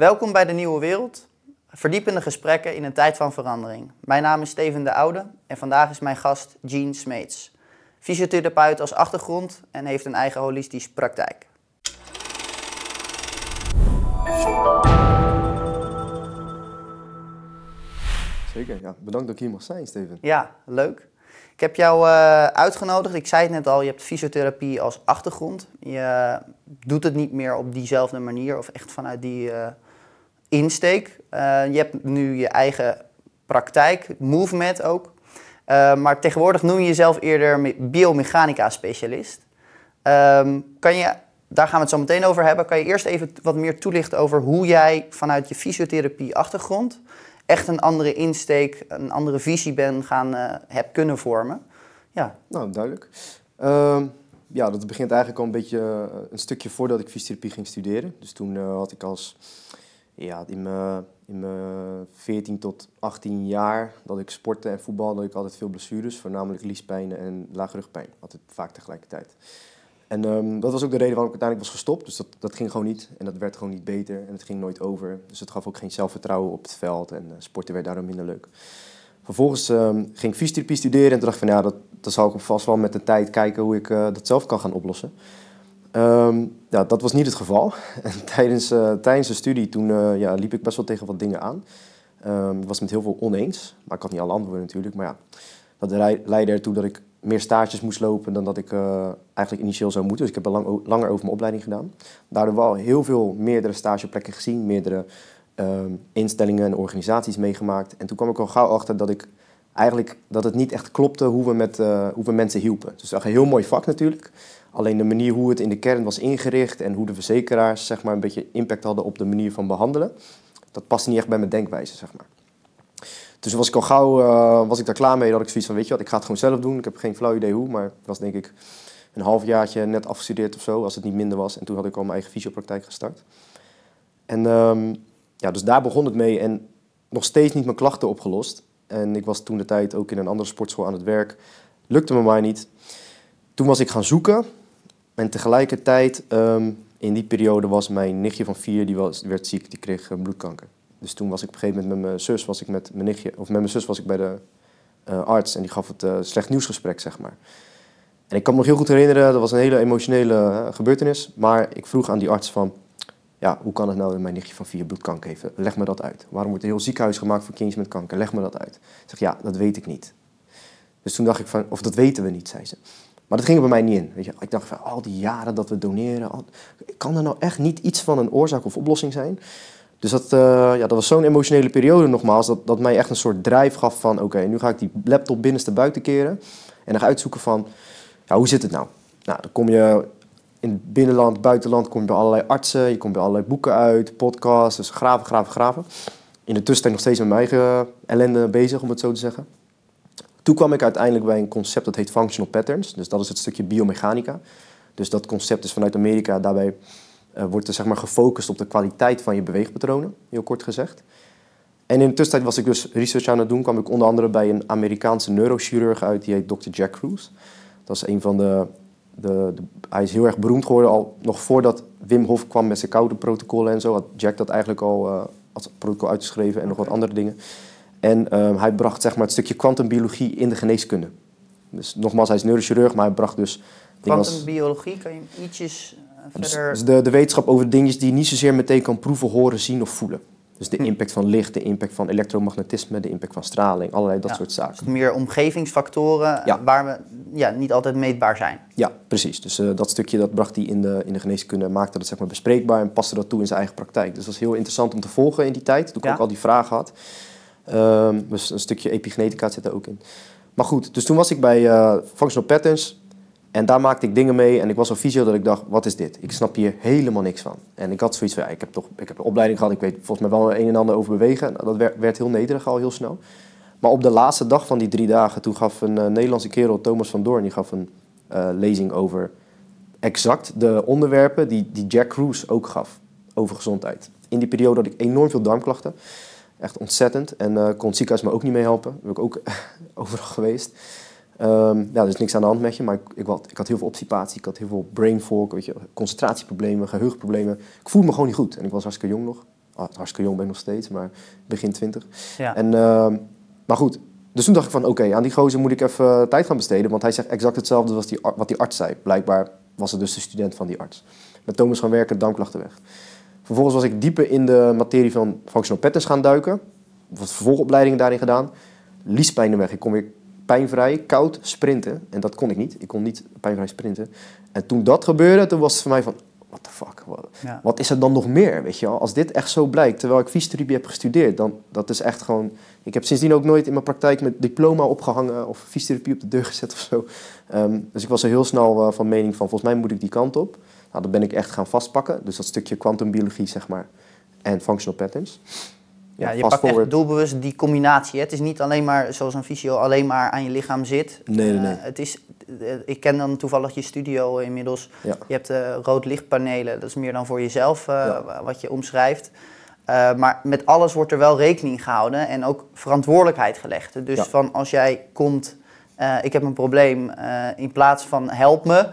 Welkom bij de Nieuwe Wereld. Verdiepende gesprekken in een tijd van verandering. Mijn naam is Steven de Oude en vandaag is mijn gast Jean Smeets. Fysiotherapeut als achtergrond en heeft een eigen holistische praktijk. Zeker, ja. Bedankt dat ik hier mag zijn, Steven. Ja, leuk. Ik heb jou uh, uitgenodigd. Ik zei het net al, je hebt fysiotherapie als achtergrond. Je doet het niet meer op diezelfde manier of echt vanuit die uh, insteek. Uh, je hebt nu je eigen praktijk, movement ook. maar tegenwoordig noem je jezelf eerder biomechanica-specialist. Um, kan je, daar gaan we het zo meteen over hebben. Kan je eerst even wat meer toelichten over hoe jij vanuit je fysiotherapie-achtergrond echt een andere insteek, een andere visie ben gaan, uh, heb kunnen vormen. Ja. Nou, duidelijk. Uh, ja, dat begint eigenlijk al een beetje een stukje voordat ik fysiotherapie ging studeren. Dus toen had ik als, ja, in mijn, in mijn 14 tot 18 jaar dat ik sportte en voetbal, dat ik altijd veel blessures, voornamelijk liespijn en laagrugpijn. Altijd vaak tegelijkertijd. En um, dat was ook de reden waarom ik uiteindelijk was gestopt. Dus dat, dat ging gewoon niet. En dat werd gewoon niet beter. En het ging nooit over. Dus het gaf ook geen zelfvertrouwen op het veld. En uh, sporten werd daardoor minder leuk. Vervolgens um, ging ik fysiotherapie studeren. En toen dacht ik van ja, dat, dat zal ik vast wel met de tijd kijken hoe ik uh, dat zelf kan gaan oplossen. Um, ja, dat was niet het geval. En tijdens, uh, tijdens de studie toen ja, liep ik best wel tegen wat dingen aan. ik was met heel veel oneens. Maar ik had niet alle antwoorden natuurlijk. Maar ja, dat leidde ertoe dat ik meer stages moest lopen dan dat ik uh, eigenlijk initieel zou moeten. Dus ik heb lang, langer over mijn opleiding gedaan. Daardoor wel heel veel meerdere stageplekken gezien, meerdere uh, instellingen en organisaties meegemaakt. En toen kwam ik al gauw achter dat ik eigenlijk dat het niet echt klopte hoe we, met, hoe we mensen hielpen. Dus dat was een heel mooi vak natuurlijk. Alleen de manier hoe het in de kern was ingericht en hoe de verzekeraars zeg maar, een beetje impact hadden op de manier van behandelen, dat paste niet echt bij mijn denkwijze. Zeg maar. Dus was ik al gauw uh, was ik daar klaar mee dat ik zoiets van, weet je wat, ik ga het gewoon zelf doen. Ik heb geen flauw idee hoe, maar ik was denk ik een halfjaartje net afgestudeerd of zo, als het niet minder was. En toen had ik al mijn eigen fysiopraktijk gestart. En um, ja, dus daar begon het mee en nog steeds niet mijn klachten opgelost. En ik was toen de tijd ook in een andere sportschool aan het werk. Lukte me maar niet. Toen was ik gaan zoeken. En tegelijkertijd, um, in die periode was mijn nichtje van vier, die was, werd ziek, die kreeg uh, bloedkanker. Dus toen was ik op een gegeven moment met mijn zus, was ik met mijn nichtje, of met mijn zus was ik bij de uh, arts en die gaf het uh, slecht nieuwsgesprek, zeg maar. En ik kan me nog heel goed herinneren, dat was een hele emotionele gebeurtenis, maar ik vroeg aan die arts van, ja, hoe kan het nou dat mijn nichtje van vier bloedkanker heeft? Leg me dat uit. Waarom wordt een heel ziekenhuis gemaakt voor kindjes met kanker? Leg me dat uit. Ik zeg, ja, dat weet ik niet. Dus toen dacht ik van, of dat weten we niet, zei ze. Maar dat ging er bij mij niet in. Weet je. Ik dacht van, al die jaren dat we doneren, kan er nou echt niet iets van een oorzaak of oplossing zijn? Dus dat, uh, ja, dat was zo'n emotionele periode nogmaals, dat, dat mij echt een soort drijf gaf van oké, nu ga ik die laptop binnenste buiten keren en dan ga uitzoeken van, ja, hoe zit het nou? Nou, dan kom je in het binnenland, buitenland, kom je bij allerlei artsen, je komt bij allerlei boeken uit, podcasts, dus graven, graven, graven. In de tussentijd nog steeds met mijn eigen ellende bezig, om het zo te zeggen. Toen kwam ik uiteindelijk bij een concept dat heet Functional Patterns, dus dat is het stukje biomechanica. Dus dat concept is vanuit Amerika daarbij uh, wordt er zeg maar, gefocust op de kwaliteit van je beweegpatronen, heel kort gezegd. En in de tussentijd was ik dus research aan het doen, kwam ik onder andere bij een Amerikaanse neurochirurg uit, die heet Dr. Jack Cruz. Dat is een van de, de, de, Hij is heel erg beroemd geworden, al nog voordat Wim Hof kwam met zijn koude protocollen en zo, had Jack dat eigenlijk al uh, als protocol uitgeschreven en nog wat andere dingen. En uh, hij bracht zeg maar, het stukje kwantumbiologie in de geneeskunde. Dus nogmaals, hij is neurochirurg, maar hij bracht dus... Kwantumbiologie, kan je ietsjes dus, dus de, de wetenschap over dingetjes die je niet zozeer meteen kan proeven, horen, zien of voelen. Dus de hm. impact van licht, de impact van elektromagnetisme, de impact van straling, allerlei dat soort zaken. Dus meer omgevingsfactoren waar we ja, niet altijd meetbaar zijn. Ja, precies. Dus uh, dat stukje dat bracht hij in de, in de geneeskunde, maakte dat zeg maar bespreekbaar en paste dat toe in zijn eigen praktijk. Dus dat was heel interessant om te volgen in die tijd, toen ik ja. ook al die vragen had. Um, dus een stukje epigenetica zit er ook in. Maar goed, dus toen was ik bij uh, Functional Patterns. En daar maakte ik dingen mee en ik was zo fysio dat ik dacht, wat is dit? Ik snap hier helemaal niks van. En ik had zoiets van, ik heb toch ik heb een opleiding gehad, ik weet volgens mij wel een en ander over bewegen. Dat werd, heel nederig al heel snel. Maar op de laatste dag van die drie dagen, toen gaf een uh, Nederlandse kerel, Thomas van Doorn, die gaf een uh, lezing over exact de onderwerpen die, die Jack Cruz ook gaf over gezondheid. In die periode had ik enorm veel darmklachten. Echt ontzettend. En uh, kon het ziekenhuis me ook niet mee helpen. Daar ben ik ook overal geweest. Um, ja, er is niks aan de hand met je, maar ik, ik, had, ik had heel veel obstipatie, ik had heel veel brain fog, weet je, concentratieproblemen, geheugenproblemen. Ik voelde me gewoon niet goed en ik was hartstikke jong nog, hartstikke jong ben ik nog steeds, maar begin 20. Ja. En, ehm, maar goed, dus toen dacht ik van oké, aan die gozer moet ik even eh, tijd gaan besteden. Want hij zegt exact hetzelfde als die, wat die arts zei. Blijkbaar was het dus de student van die arts. Met Thomas gaan werken, dankklachtenweg. Vervolgens was ik dieper in de materie van functional patterns gaan duiken. Wat vervolgopleidingen daarin gedaan. Liespijnen weg. Ik kon weer pijnvrij, koud sprinten. En dat kon ik niet. Ik kon niet pijnvrij sprinten. En toen dat gebeurde, toen was het voor mij van... What the fuck? Wat, Ja. wat is er dan nog meer, weet je wel? Als dit echt zo blijkt, terwijl ik fysiotherapie heb gestudeerd... dan dat is echt gewoon... Ik heb sindsdien ook nooit in mijn praktijk met diploma opgehangen... of fysiotherapie op de deur gezet of zo. Ehm, dus ik was er heel snel eh, van mening van... volgens mij moet ik die kant op. Nou, dat ben ik echt gaan vastpakken. Dus dat stukje kwantumbiologie, zeg maar... en functional patterns. Ja, je pakt echt doelbewust die combinatie. Hè. Het is niet alleen maar zoals een fysio alleen maar aan je lichaam zit. Nee, nee, Eh, nee. het is, eh, ik ken dan toevallig je studio inmiddels. Ja. Je hebt eh, rood lichtpanelen. Dat is meer dan voor jezelf Ja. wat je omschrijft. Maar met alles wordt er wel rekening gehouden en ook verantwoordelijkheid gelegd. Dus Ja. van als jij komt, ik heb een probleem, in plaats van help me,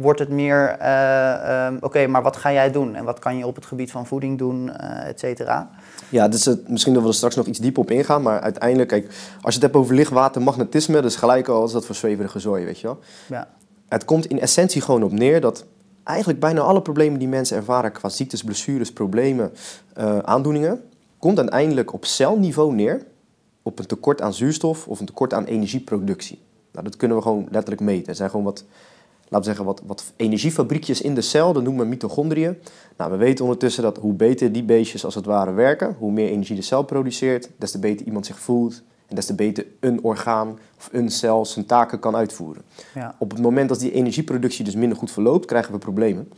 wordt het meer, eh, ehm, oké, maar wat ga jij doen? En wat kan je op het gebied van voeding doen, eh et cetera? Ja, dus het, misschien dat we er straks nog iets dieper op ingaan. Maar uiteindelijk, kijk, als je het hebt over licht, water, magnetisme... dat is gelijk al, is dat voor zweverige zooi, weet je wel? Ja. Het komt in essentie gewoon op neer dat eigenlijk bijna alle problemen die mensen ervaren qua ziektes, blessures, problemen, eh, aandoeningen, komt uiteindelijk op celniveau neer op een tekort aan zuurstof of een tekort aan energieproductie. Nou, dat kunnen we gewoon letterlijk meten. Er zijn gewoon wat, laten we zeggen, wat, wat energiefabriekjes in de cel, dat noemen we mitochondriën. Nou, we weten ondertussen dat hoe beter die beestjes als het ware werken, hoe meer energie de cel produceert, des te beter iemand zich voelt en des te beter een orgaan of een cel zijn taken kan uitvoeren. Ja. Op het moment dat die energieproductie dus minder goed verloopt, krijgen we problemen.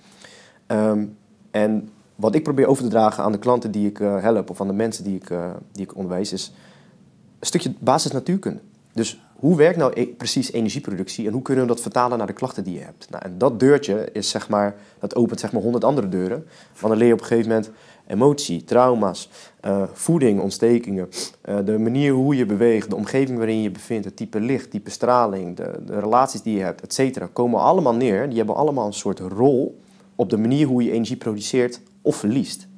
Ehm, en wat ik probeer over te dragen aan de klanten die ik eh, help, of aan de mensen die ik, eh, die ik onderwijs, is een stukje basis natuurkunde. Dus hoe werkt nou e- precies energieproductie en hoe kunnen we dat vertalen naar de klachten die je hebt? Nou, en dat deurtje is zeg maar, dat opent zeg maar honderd andere deuren. Want dan leer je op een gegeven moment emotie, trauma's, eh, voeding, ontstekingen, eh, de manier hoe je beweegt, de omgeving waarin je je bevindt, het type licht, type straling, de, de relaties die je hebt, et cetera, komen allemaal neer. Die hebben allemaal een soort rol op de manier hoe je energie produceert of verliest.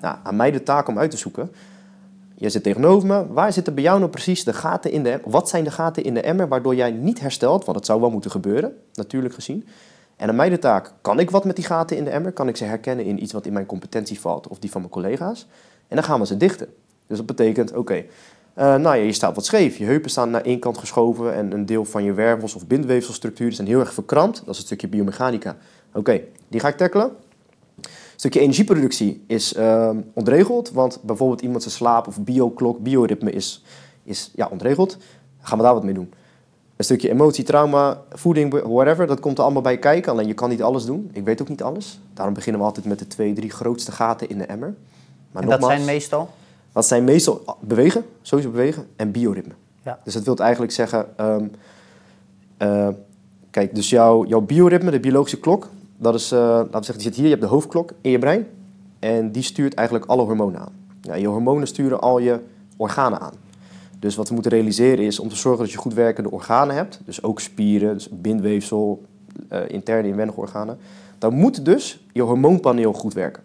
Nou, aan mij de taak om uit te zoeken. Jij zit tegenover me. Waar zitten bij jou nou precies de gaten in de emmer? Wat zijn de gaten in de emmer waardoor jij niet herstelt? Want het zou wel moeten gebeuren, natuurlijk gezien. En aan mij de taak, kan ik wat met die gaten in de emmer? Kan ik ze herkennen in iets wat in mijn competentie valt of die van mijn collega's? En dan gaan we ze dichten. Dus dat betekent, oké, eh, nou ja, je staat wat scheef. Je heupen staan naar één kant geschoven en een deel van je wervels of bindweefselstructuren zijn heel erg verkrampt. Dat is een stukje biomechanica. Oké, die ga ik tackelen. Stukje energieproductie is ehm, ontregeld, want bijvoorbeeld iemand zijn slaap of bioklok, bioritme is, is ja, ontregeld. Gaan we daar wat mee doen. Een stukje emotie, trauma, voeding, whatever, dat komt er allemaal bij kijken. Alleen je kan niet alles doen. Ik weet ook niet alles. Daarom beginnen we altijd met de twee, drie grootste gaten in de emmer. Maar En dat nogmaals, zijn meestal? wat zijn meestal bewegen, sowieso bewegen, en bioritme. Ja. Dus dat wil eigenlijk zeggen, ehm, eh, kijk, dus jouw, jouw bioritme, de biologische klok, dat is, eh, laten we zeggen, zit hier, je hebt de hoofdklok in je brein. En die stuurt eigenlijk alle hormonen aan. Ja, je hormonen sturen al je organen aan. Dus wat we moeten realiseren is om te zorgen dat je goed werkende organen hebt. Dus ook spieren, dus bindweefsel, eh, interne inwendige organen. Dan moet dus je hormoonpaneel goed werken.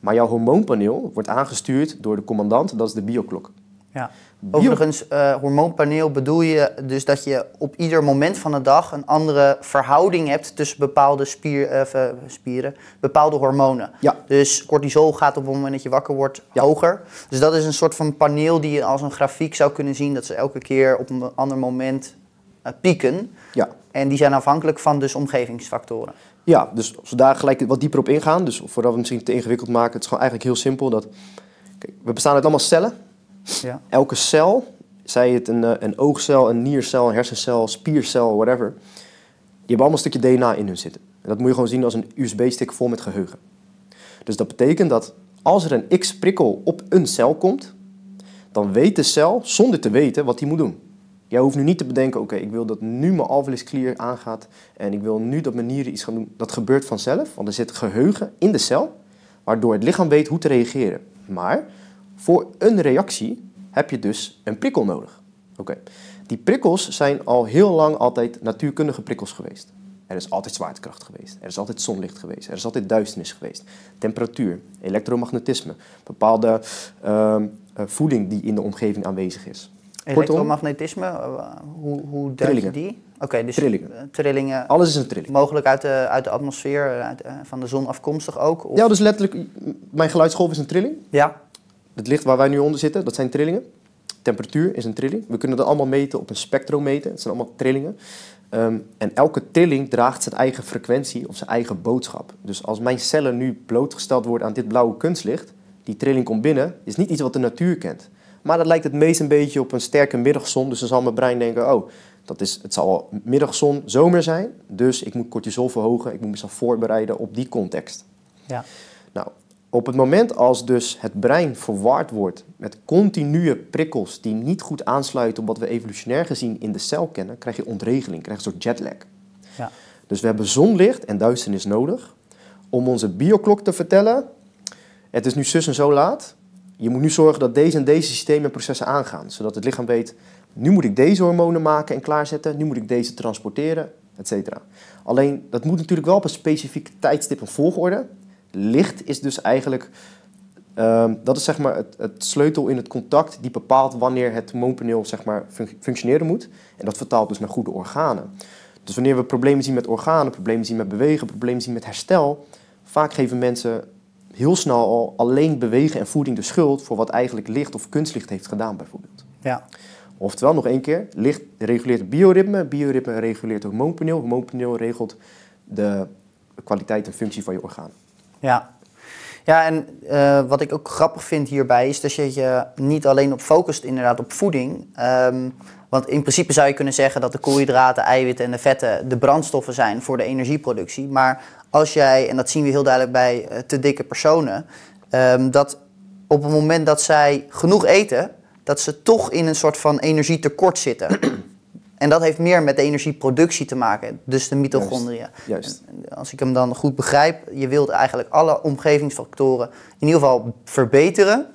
Maar jouw hormoonpaneel wordt aangestuurd door de commandant, dat is de bioklok. Ja. Overigens, eh, hormoonpaneel bedoel je dus dat je op ieder moment van de dag een andere verhouding hebt tussen bepaalde spier, eh, spieren, bepaalde hormonen. Ja. Dus cortisol gaat op het moment dat je wakker wordt Ja. hoger. Dus dat is een soort van paneel die je als een grafiek zou kunnen zien dat ze elke keer op een ander moment eh, pieken. Ja. En die zijn afhankelijk van dus omgevingsfactoren. Ja, dus als we daar gelijk wat dieper op ingaan, dus voordat we het misschien te ingewikkeld maken, het is gewoon eigenlijk heel simpel. Dat, kijk, we bestaan uit allemaal cellen. Ja. Elke cel, zij het een, eh, een oogcel, een niercel, een hersencel, spiercel, whatever, die hebben allemaal een stukje DNA in hun zitten. En dat moet je gewoon zien als een USB-stick vol met geheugen. Dus dat betekent dat als er een X-prikkel op een cel komt, dan weet de cel zonder te weten wat hij moet doen. Jij hoeft nu niet te bedenken, oké, ik wil dat nu mijn alveolusklier aangaat en ik wil nu dat mijn nieren iets gaan doen. Dat gebeurt vanzelf, want er zit geheugen in de cel, waardoor het lichaam weet hoe te reageren. Maar voor een reactie heb je dus een prikkel nodig. Oké. Die prikkels zijn al heel lang altijd natuurkundige prikkels geweest. Er is altijd zwaartekracht geweest. Er is altijd zonlicht geweest. Er is altijd duisternis geweest. Temperatuur, elektromagnetisme, bepaalde ehm, eh, voeding die in de omgeving aanwezig is. Elektromagnetisme, uh, hoe, hoe duid je die? Oké, dus Trillingen. eh, trillingen Alles is een trilling. mogelijk uit de, uit de atmosfeer, uit, eh, van de zon afkomstig ook? Of- Ja, dus letterlijk, mijn geluidsgolf is een trilling. ja, Het licht waar wij nu onder zitten, dat zijn trillingen. Temperatuur is een trilling. We kunnen dat allemaal meten op een spectrometer. Het zijn allemaal trillingen. Ehm, en elke trilling draagt zijn eigen frequentie of zijn eigen boodschap. Dus als mijn cellen nu blootgesteld worden aan dit blauwe kunstlicht, die trilling komt binnen, is niet iets wat de natuur kent. Maar dat lijkt het meest een beetje op een sterke middagzon. Dus dan zal mijn brein denken, oh, dat is, het zal wel middagzon, zomer zijn. Dus ik moet cortisol verhogen, ik moet mezelf voorbereiden op die context. ja. Nou, op het moment als dus het brein verward wordt met continue prikkels die niet goed aansluiten op wat we evolutionair gezien in de cel kennen, krijg je ontregeling, krijg je een soort jetlag. Ja. Dus we hebben zonlicht en duisternis nodig om onze bioklok te vertellen, het is nu zus en zo laat. Je moet nu zorgen dat deze en deze systemen en processen aangaan, zodat het lichaam weet, nu moet ik deze hormonen maken en klaarzetten, nu moet ik deze transporteren, et cetera. Alleen, dat moet natuurlijk wel op een specifiek tijdstip en volgorde. Licht is dus eigenlijk, ehm, dat is zeg maar het, het sleutel in het contact die bepaalt wanneer het hormoonpaneel zeg maar fun- functioneren moet. En dat vertaalt dus naar goede organen. Dus wanneer we problemen zien met organen, problemen zien met bewegen, problemen zien met herstel, vaak geven mensen heel snel al alleen bewegen en voeding de schuld voor wat eigenlijk licht of kunstlicht heeft gedaan bijvoorbeeld. ja. Oftewel, nog één keer, licht reguleert het bioritme, bioritme reguleert het hormoonpaneel, hormoonpaneel regelt de kwaliteit en functie van je orgaan. Ja, ja en eh, wat ik ook grappig vind hierbij is dat je je niet alleen op focust inderdaad op voeding. Ehm, want in principe zou je kunnen zeggen dat de koolhydraten, eiwitten en de vetten de brandstoffen zijn voor de energieproductie. Maar als jij, en dat zien we heel duidelijk bij eh, te dikke personen, ehm, dat op het moment dat zij genoeg eten, dat ze toch in een soort van energietekort zitten. En dat heeft meer met de energieproductie te maken, dus de mitochondriën. Juist. Als ik hem dan goed begrijp, je wilt eigenlijk alle omgevingsfactoren in ieder geval verbeteren.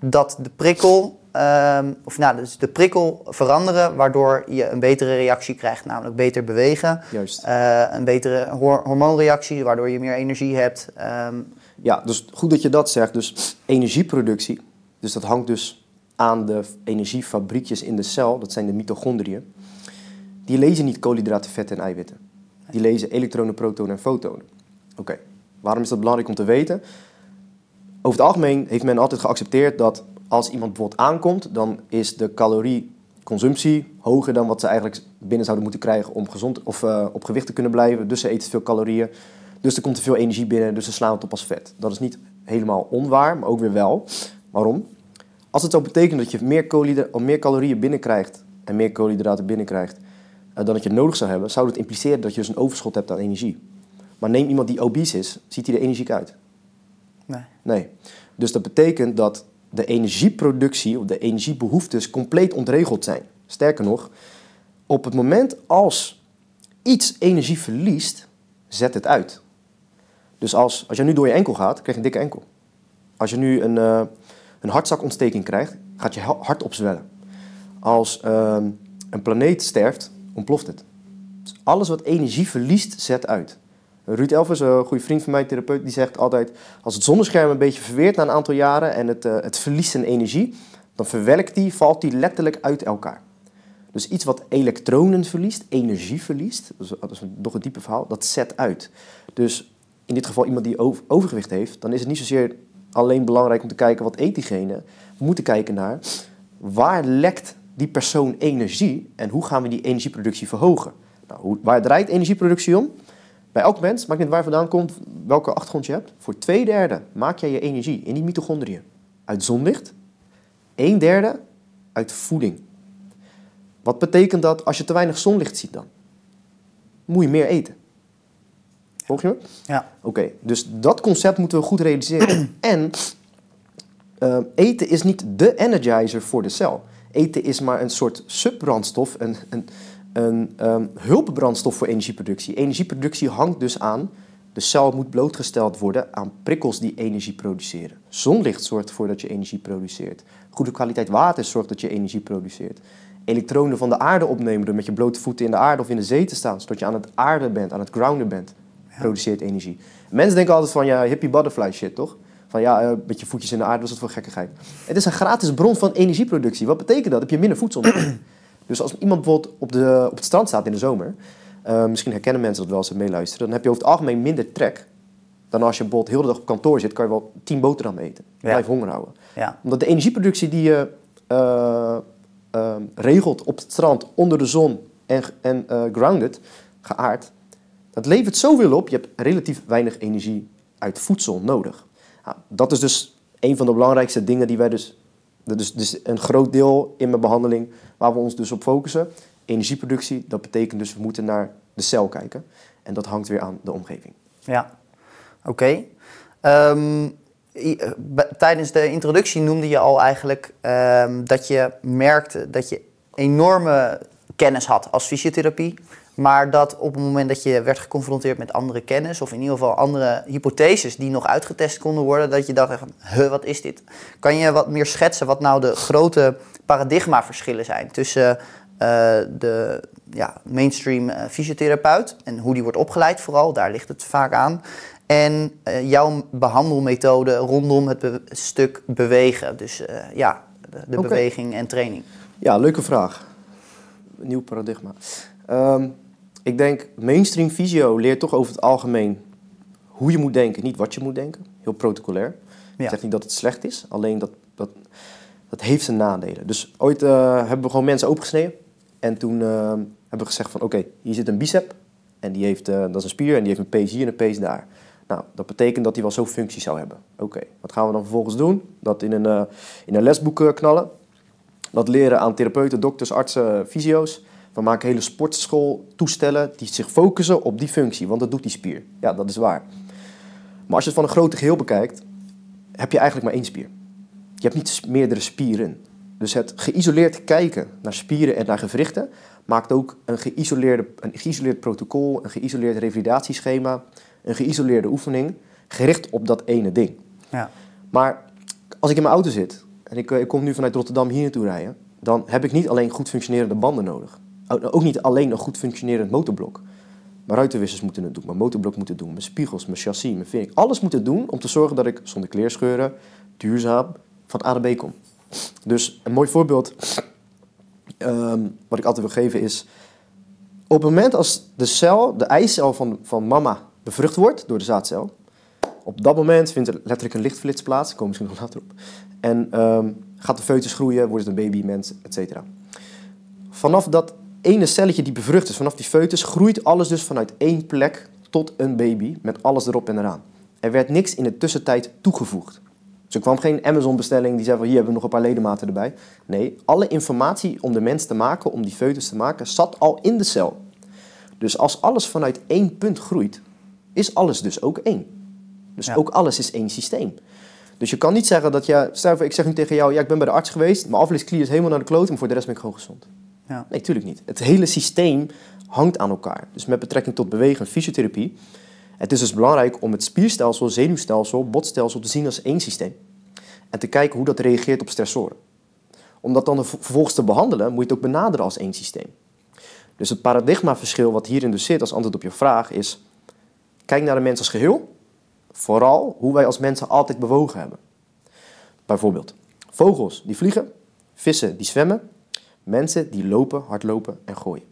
Dat de prikkel, ehm, of nou, dus de prikkel veranderen, waardoor je een betere reactie krijgt, namelijk beter bewegen. Juist. Eh, een betere hor- hormoonreactie, waardoor je meer energie hebt. Ehm, Ja, dus goed dat je dat zegt. Dus energieproductie, dus dat hangt dus aan de energiefabriekjes in de cel, dat zijn de mitochondriën. Die lezen niet koolhydraten, vetten en eiwitten. Die lezen elektronen, protonen en fotonen. Oké, waarom is dat belangrijk om te weten? Over het algemeen heeft men altijd geaccepteerd dat als iemand bijvoorbeeld aankomt, dan is de calorieconsumptie hoger dan wat ze eigenlijk binnen zouden moeten krijgen om gezond of eh, op gewicht te kunnen blijven. Dus ze eten te veel calorieën. Dus er komt te veel energie binnen, dus ze slaan het op als vet. Dat is niet helemaal onwaar, maar ook weer wel. Waarom? Als het zou betekenen dat je meer, meer calorieën binnenkrijgt en meer koolhydraten binnenkrijgt dan dat je nodig zou hebben, zou dat impliceren dat je dus een overschot hebt aan energie. Maar neem iemand die obese is, ziet hij er energiek uit? nee. Nee. Dus dat betekent dat de energieproductie of de energiebehoeftes compleet ontregeld zijn. Sterker nog, op het moment als iets energie verliest, zet het uit. Dus als, als je nu door je enkel gaat, krijg je een dikke enkel. Als je nu een, eh, een hartzakontsteking krijgt, gaat je ha- hart opzwellen. Als ehm, een planeet sterft, ontploft het. Dus alles wat energie verliest, zet uit. Ruud Elvers, een goede vriend van mij, therapeut, die zegt altijd... als het zonnescherm een beetje verweert na een aantal jaren en het, eh, het verliest zijn energie... dan verwelkt die, valt die letterlijk uit elkaar. Dus iets wat elektronen verliest, energie verliest... dat is nog een diepe verhaal, dat zet uit. Dus in dit geval iemand die over- overgewicht heeft... dan is het niet zozeer alleen belangrijk om te kijken wat eet diegene. We moeten kijken naar waar lekt die persoon energie... en hoe gaan we die energieproductie verhogen. Nou, hoe, waar draait energieproductie om? Bij elk mens, maakt niet waar vandaan komt, welke achtergrond je hebt. Voor twee derde maak jij je energie in die mitochondriën uit zonlicht. Een derde uit voeding. Wat betekent dat als je te weinig zonlicht ziet dan? Moet je meer eten. Volg je me? Ja. Oké, dus dat concept moeten we goed realiseren. en eh, eten is niet de energizer voor de cel. Eten is maar een soort subbrandstof, een, een, een ehm, hulpbrandstof voor energieproductie. Energieproductie hangt dus aan, de cel moet blootgesteld worden aan prikkels die energie produceren. Zonlicht zorgt ervoor dat je energie produceert. Goede kwaliteit water zorgt dat je energie produceert. elektronen van de aarde opnemen door met je blote voeten in de aarde of in de zee te staan, zodat je aan het aarden bent, aan het grounden bent, produceert energie. Mensen denken altijd van ja, hippie butterfly shit, toch? Van ja, uh, met je voetjes in de aarde, was het voor gekkigheid. Het is een gratis bron van energieproductie. Wat betekent dat? Heb je minder voedsel nodig. dus als iemand bijvoorbeeld op, de, op het strand staat in de zomer, uh, misschien herkennen mensen dat wel als ze meeluisteren, dan heb je over het algemeen minder trek dan als je bijvoorbeeld heel de dag op kantoor zit, kan je wel tien boterhammen eten. Ja. Blijf honger houden. Ja. Omdat de energieproductie die je uh, uh, regelt op het strand, onder de zon en, en grounded, geaard, dat levert zoveel op. Je hebt relatief weinig energie uit voedsel nodig. Dat is dus een van de belangrijkste dingen die wij dus... Dat is dus een groot deel in mijn behandeling waar we ons dus op focussen. Energieproductie, dat betekent dus we moeten naar de cel kijken. En dat hangt weer aan de omgeving. Ja, oké. Okay. Um, tijdens de introductie noemde je al eigenlijk um, dat je merkte dat je enorme kennis had als fysiotherapie. Maar dat op het moment dat je werd geconfronteerd met andere kennis, of in ieder geval andere hypotheses die nog uitgetest konden worden, dat je dacht: huh, wat is dit? Kan je wat meer schetsen wat nou de grote paradigmaverschillen zijn tussen uh, de ja, mainstream uh, fysiotherapeut en hoe die wordt opgeleid, vooral, daar ligt het vaak aan. En uh, jouw behandelmethode rondom het be stuk bewegen. Dus ja, de, de okay. beweging en training. Ja, leuke vraag. Nieuw paradigma. Um, ik denk, mainstream fysio leert toch over het algemeen hoe je moet denken, niet wat je moet denken. Heel protocolair. Ja. Ik zeg niet dat het slecht is, alleen dat, dat, dat heeft zijn nadelen. Dus ooit uh, hebben we gewoon mensen opengesneden. En toen uh, hebben we gezegd van, oké, okay, hier zit een bicep. En die heeft, uh, dat is een spier en die heeft een pees hier en een pees daar. Nou, dat betekent dat hij wel zo'n functie zou hebben. Oké, okay, wat gaan we dan vervolgens doen? Dat in een, in een lesboek knallen. Dat leren aan therapeuten, dokters, artsen, fysio's. We maken hele sportschooltoestellen die zich focussen op die functie, want dat doet die spier. Ja, dat is waar. Maar als je het van een grote geheel bekijkt, heb je eigenlijk maar één spier. Je hebt niet meerdere spieren. Dus het geïsoleerd kijken naar spieren en naar gewrichten maakt ook een, geïsoleerde, een geïsoleerd protocol, een geïsoleerd revalidatieschema, een geïsoleerde oefening gericht op dat ene ding. Ja. Maar als ik in mijn auto zit en ik, ik kom nu vanuit Rotterdam hier naartoe rijden, dan heb ik niet alleen goed functionerende banden nodig. Ook niet alleen een goed functionerend motorblock. Mijn ruitenwissers moeten het doen, mijn motorblok moeten het doen, mijn spiegels, mijn chassis, mijn vink. Alles moet het doen om te zorgen dat ik zonder kleerscheuren, duurzaam, van A naar B kom. Dus een mooi voorbeeld um, wat ik altijd wil geven is... Op het moment als de cel, de eicel van, van mama bevrucht wordt door de zaadcel... Op dat moment vindt er letterlijk een lichtflits plaats, daar komen we misschien nog later op. En um, gaat de foetus groeien, wordt het een baby, mens, et cetera. Vanaf dat ene celletje die bevrucht is, vanaf die foetus, groeit alles dus vanuit één plek tot een baby met alles erop en eraan. Er werd niks in de tussentijd toegevoegd. Dus er kwam geen Amazon-bestelling die zei van hier hebben we nog een paar ledematen erbij. Nee, alle informatie om de mens te maken, om die foetus te maken, zat al in de cel. Dus als alles vanuit één punt groeit, is alles dus ook één. Dus ook alles is één systeem. Dus je kan niet zeggen dat je, stel ik zeg nu tegen jou, ja ik ben bij de arts geweest, mijn afleesklier is helemaal naar de kloot, maar voor de rest ben ik gewoon gezond. Nee, tuurlijk niet. Het hele systeem hangt aan elkaar. Dus met betrekking tot bewegen en fysiotherapie. Het is dus belangrijk om het spierstelsel, zenuwstelsel, botstelsel te zien als één systeem. En te kijken hoe dat reageert op stressoren. Om dat dan vervolgens te behandelen, moet je het ook benaderen als één systeem. Dus het paradigmaverschil wat hierin dus zit als antwoord op je vraag is... Kijk naar de mens als geheel. Vooral hoe wij als mensen altijd bewogen hebben. Bijvoorbeeld, vogels die vliegen, vissen die zwemmen, Mensen die lopen, hardlopen en gooien.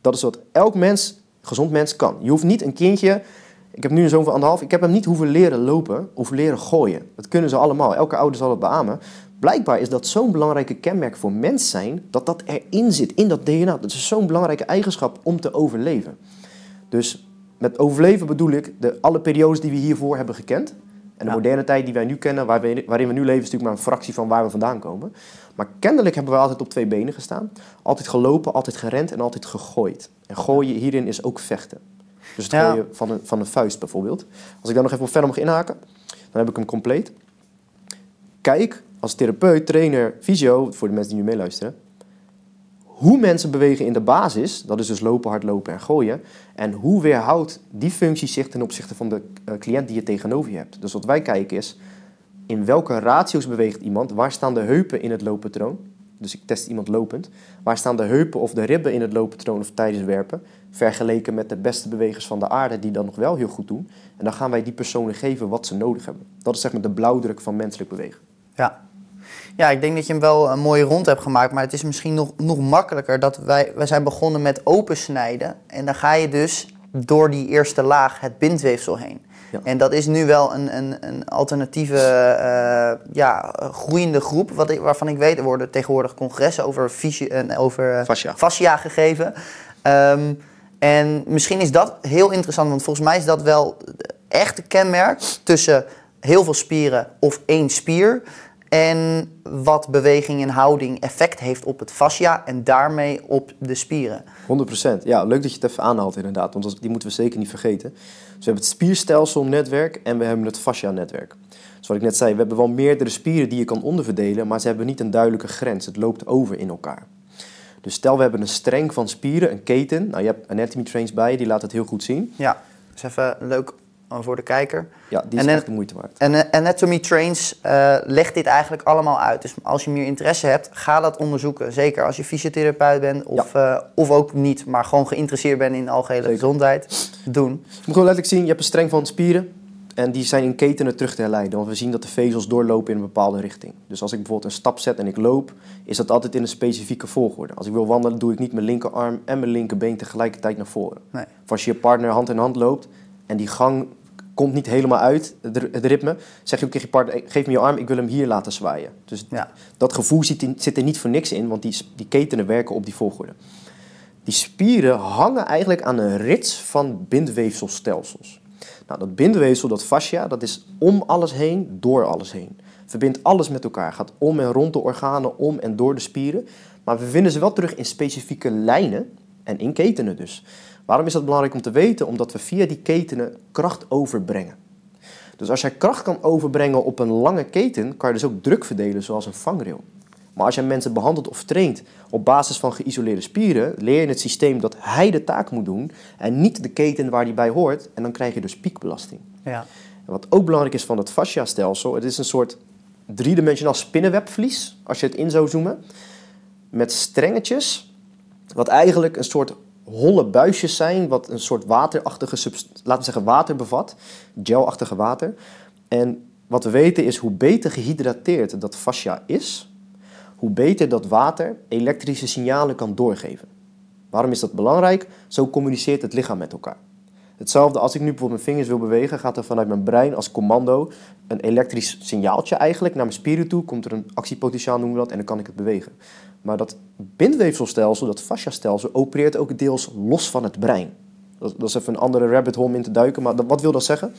Dat is wat elk mens, gezond mens, kan. Je hoeft niet een kindje. Ik heb nu een zoon van anderhalf. Ik heb hem niet hoeven leren lopen, of leren gooien. Dat kunnen ze allemaal. Elke ouder zal het beamen. Blijkbaar is dat zo'n belangrijke kenmerk voor mens zijn, dat dat erin zit, in dat DNA. Dat is zo'n belangrijke eigenschap om te overleven. Dus met overleven bedoel ik de, alle periodes die we hiervoor hebben gekend. En de moderne tijd die wij nu kennen, waarin we nu leven, is natuurlijk maar een fractie van waar we vandaan komen. Maar kennelijk hebben we altijd op twee benen gestaan. Altijd gelopen, altijd gerend en altijd gegooid. En gooien hierin is ook vechten. Dus het gooien van een, van een vuist bijvoorbeeld. Als ik daar nog even op verder mag inhaken, dan heb ik hem compleet. Kijk als therapeut, trainer, fysio, voor de mensen die nu meeluisteren, hoe mensen bewegen in de basis, dat is dus lopen, hardlopen en gooien, en hoe weerhoudt die functie zich ten opzichte van de uh, cliënt die je tegenover je hebt. Dus wat wij kijken is, in welke ratio's beweegt iemand, waar staan de heupen in het looppatroon Dus ik test iemand lopend. Waar staan de heupen of de ribben in het looppatroon of tijdens werpen? Vergeleken met de beste bewegers van de aarde die dat nog wel heel goed doen. En dan gaan wij die personen geven wat ze nodig hebben. Dat is zeg maar de blauwdruk van menselijk bewegen. Ja. Ja, ik denk dat je hem wel een mooie rond hebt gemaakt, maar het is misschien nog, nog makkelijker dat wij, wij zijn begonnen met opensnijden. En dan ga je dus door die eerste laag het bindweefsel heen. Ja. En dat is nu wel een, een, een alternatieve, eh, ja, groeiende groep. Wat ik, waarvan ik weet, er worden tegenwoordig congressen over, fysi- en over eh, Fascia. fascia gegeven. Ehm, en misschien is dat heel interessant, want volgens mij is dat wel het echte kenmerk tussen heel veel spieren of één spier. En wat beweging en houding effect heeft op het fascia en daarmee op de spieren. 100%. Ja, leuk dat je het even aanhaalt inderdaad, want die moeten we zeker niet vergeten. Dus we hebben het spierstelselnetwerk en we hebben het fascia-netwerk. Dus wat ik net zei, we hebben wel meerdere spieren die je kan onderverdelen, maar ze hebben niet een duidelijke grens. Het loopt over in elkaar. Dus stel we hebben een streng van spieren, een keten. Nou, je hebt anatomy trains bij je, die laat het heel goed zien. Ja, dat is even leuk voor de kijker. Ja, die is En echt de moeite waard. En eh, Anatomy Trains eh, legt dit eigenlijk allemaal uit. Dus als je meer interesse hebt, ga dat onderzoeken. Zeker als je fysiotherapeut bent of, eh, of ook niet, maar gewoon geïnteresseerd bent in de algehele Zeker. gezondheid. Doen. Je moet gewoon letterlijk zien, je hebt een streng van spieren. En die zijn in ketenen terug te herleiden. Want we zien dat de vezels doorlopen in een bepaalde richting. Dus als ik bijvoorbeeld een stap zet en ik loop, is dat altijd in een specifieke volgorde. Als ik wil wandelen, doe ik niet mijn linkerarm en mijn linkerbeen tegelijkertijd naar voren. Nee. Of als je je partner hand in hand loopt en die gang komt niet helemaal uit, het ri- het ritme, zeg je ook tegen je partner, geef me je arm, ik wil hem hier laten zwaaien. Dus Ja. dat gevoel zit, in- zit er niet voor niks in, want die, die ketenen werken op die volgorde. Die spieren hangen eigenlijk aan een rits van bindweefselstelsels. Nou, dat bindweefsel, dat fascia, dat is om alles heen, door alles heen. Verbindt alles met elkaar, gaat om en rond de organen, om en door de spieren. Maar we vinden ze wel terug in specifieke lijnen en in ketenen dus. Waarom is dat belangrijk om te weten? Omdat we via die ketenen kracht overbrengen. Dus als jij kracht kan overbrengen op een lange keten, kan je dus ook druk verdelen zoals een vangrail. Maar als jij mensen behandelt of traint op basis van geïsoleerde spieren, leer je het systeem dat hij de taak moet doen en niet de keten waar die bij hoort. En dan krijg je dus piekbelasting. Ja. En wat ook belangrijk is van het fasciastelsel, het is een soort driedimensionaal spinnenwebvlies, als je het in zou zoomen, met strengetjes, wat eigenlijk een soort holle buisjes zijn, wat een soort waterachtige, laten we zeggen water bevat, gelachtige water. En wat we weten is hoe beter gehydrateerd dat fascia is, hoe beter dat water elektrische signalen kan doorgeven. Waarom is dat belangrijk? Zo communiceert het lichaam met elkaar. Hetzelfde als ik nu bijvoorbeeld mijn vingers wil bewegen, gaat er vanuit mijn brein als commando een elektrisch signaaltje eigenlijk naar mijn spieren toe. Komt er een actiepotentiaal noemen we dat en dan kan ik het bewegen. Maar dat bindweefselstelsel, dat fasciastelsel, opereert ook deels los van het brein. Dat, dat is even een andere rabbit hole om in te duiken. Maar dat- wat wil dat zeggen?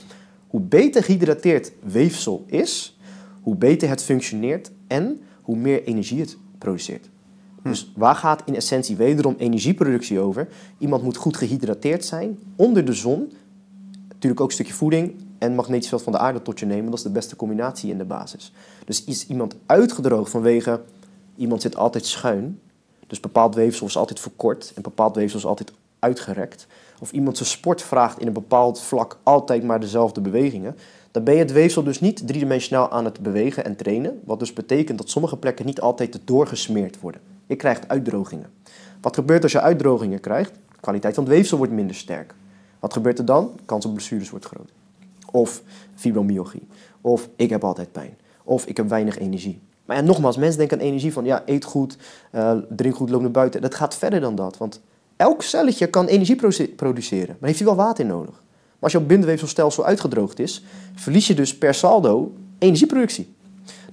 Hoe beter gehydrateerd weefsel is, hoe beter het functioneert en hoe meer energie het produceert. Dus waar gaat in essentie wederom energieproductie over? Iemand moet goed gehydrateerd zijn, onder de zon. Natuurlijk ook een stukje voeding en magnetisch veld van de aarde tot je nemen. Dat is de beste combinatie in de basis. Dus is iemand uitgedroogd vanwege iemand zit altijd schuin. Dus bepaald weefsel is altijd verkort en bepaald weefsel is altijd uitgerekt. Of iemand zijn sport vraagt in een bepaald vlak altijd maar dezelfde bewegingen. Dan ben je het weefsel dus niet driedimensionaal aan het bewegen en trainen. Wat dus betekent dat sommige plekken niet altijd doorgesmeerd worden. Je krijgt uitdrogingen. Wat gebeurt als je uitdrogingen krijgt? Kwaliteit van het weefsel wordt minder sterk. Wat gebeurt er dan? Kans op blessures wordt groot. Of fibromyalgie. Of ik heb altijd pijn. Of ik heb weinig energie. Maar ja, nogmaals, mensen denken aan energie van ja, eet goed, eh, drink goed, loop naar buiten. Dat gaat verder dan dat. Want elk celletje kan energie produceren. Maar heeft hij wel water nodig. Maar als jouw bindweefselstelsel uitgedroogd is, verlies je dus per saldo energieproductie.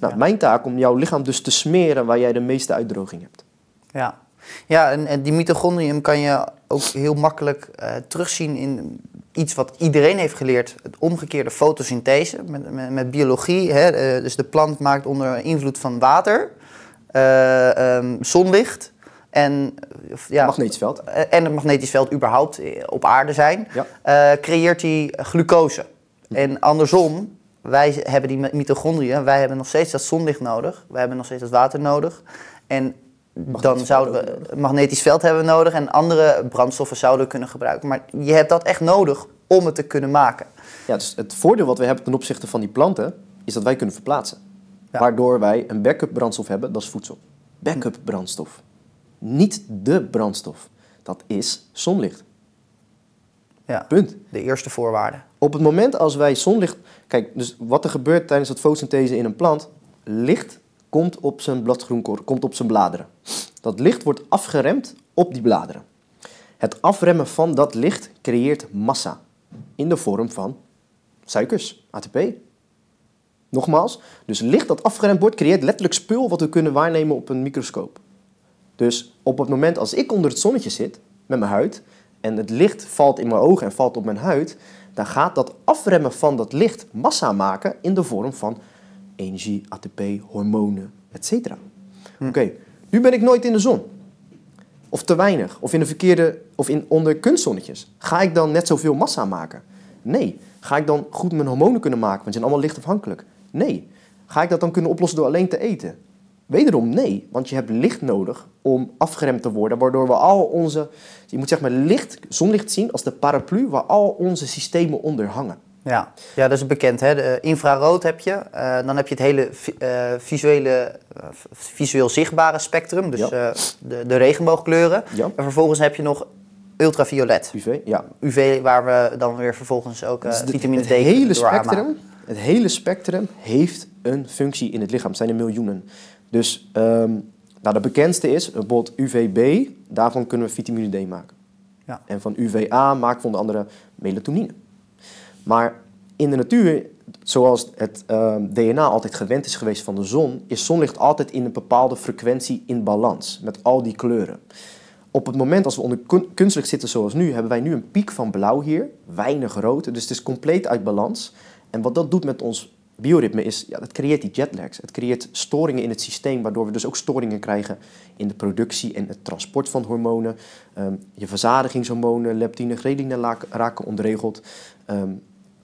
Nou, Ja. mijn taak om jouw lichaam dus te smeren waar jij de meeste uitdroging hebt. Ja, ja en, en die mitochondrium kan je ook heel makkelijk eh, terugzien in iets wat iedereen heeft geleerd. Het omgekeerde fotosynthese met, met, met biologie. Hè? Eh, dus de plant maakt onder invloed van water, eh, ehm, zonlicht en, eh, ja, Magnetisch veld. en het magnetisch veld überhaupt op aarde zijn, Ja. creëert hij glucose. En andersom, wij hebben die mitochondriën, wij hebben nog steeds dat zonlicht nodig, wij hebben nog steeds dat water nodig. En dan zouden we een magnetisch veld hebben nodig en andere brandstoffen zouden we kunnen gebruiken. Maar je hebt dat echt nodig om het te kunnen maken. Ja, dus het voordeel wat we hebben ten opzichte van die planten, is dat wij kunnen verplaatsen. Ja. Waardoor wij een backup brandstof hebben, dat is voedsel. backup brandstof. Niet de brandstof. Dat is zonlicht. Ja, Punt. de eerste voorwaarde. Op het moment als wij zonlicht... Kijk, dus wat er gebeurt tijdens het fotosynthese in een plant... Licht komt op zijn bladgroenkor, komt op zijn bladeren. Dat licht wordt afgeremd op die bladeren. Het afremmen van dat licht creëert massa. In de vorm van suikers, ATP. Nogmaals, dus licht dat afgeremd wordt creëert letterlijk spul wat we kunnen waarnemen op een microscoop. Dus op het moment als ik onder het zonnetje zit met mijn huid en het licht valt in mijn ogen en valt op mijn huid, dan gaat dat afremmen van dat licht massa maken in de vorm van energie, ATP, hormonen, etc. Oké, nu ben ik nooit in de zon. Of te weinig, of in de verkeerde, of in, onder kunstzonnetjes. Ga ik dan net zoveel massa maken? Nee. Ga ik dan goed mijn hormonen kunnen maken, want ze zijn allemaal lichtafhankelijk? Nee. Ga ik dat dan kunnen oplossen door alleen te eten? Wederom nee, want je hebt licht nodig om afgeremd te worden, waardoor we al onze, je moet zeg maar licht, zonlicht zien als de paraplu waar al onze systemen onder hangen. Ja. ja, dat is bekend. Hè? De infrarood heb je. Eh, dan heb je het hele eh, visuele, eh, visueel zichtbare spectrum. Dus Ja. eh, de, de regenboogkleuren. Ja. En vervolgens heb je nog ultraviolet. UV, ja. UV, waar we dan weer vervolgens ook eh, Dus de- vitamine D het hele aanmaken. spectrum, het hele spectrum heeft een functie in het lichaam. Het zijn er miljoenen. Dus ehm, nou, de bekendste is bijvoorbeeld UVB. Daarvan kunnen we vitamine D maken. Ja. En van UVA maken we onder andere melatonine. Maar in de natuur, zoals het ehm, DNA altijd gewend is geweest van de zon, is zonlicht altijd in een bepaalde frequentie in balans met al die kleuren. Op het moment als we onder kun- kunstlicht zitten zoals nu, hebben wij nu een piek van blauw hier, weinig rood, dus het is compleet uit balans. En wat dat doet met ons bioritme is, ja, dat creëert die jetlags. Het creëert storingen in het systeem, waardoor we dus ook storingen krijgen in de productie en het transport van hormonen. Ehm, je verzadigingshormonen, leptine, ghreline raken ontregeld. Ehm,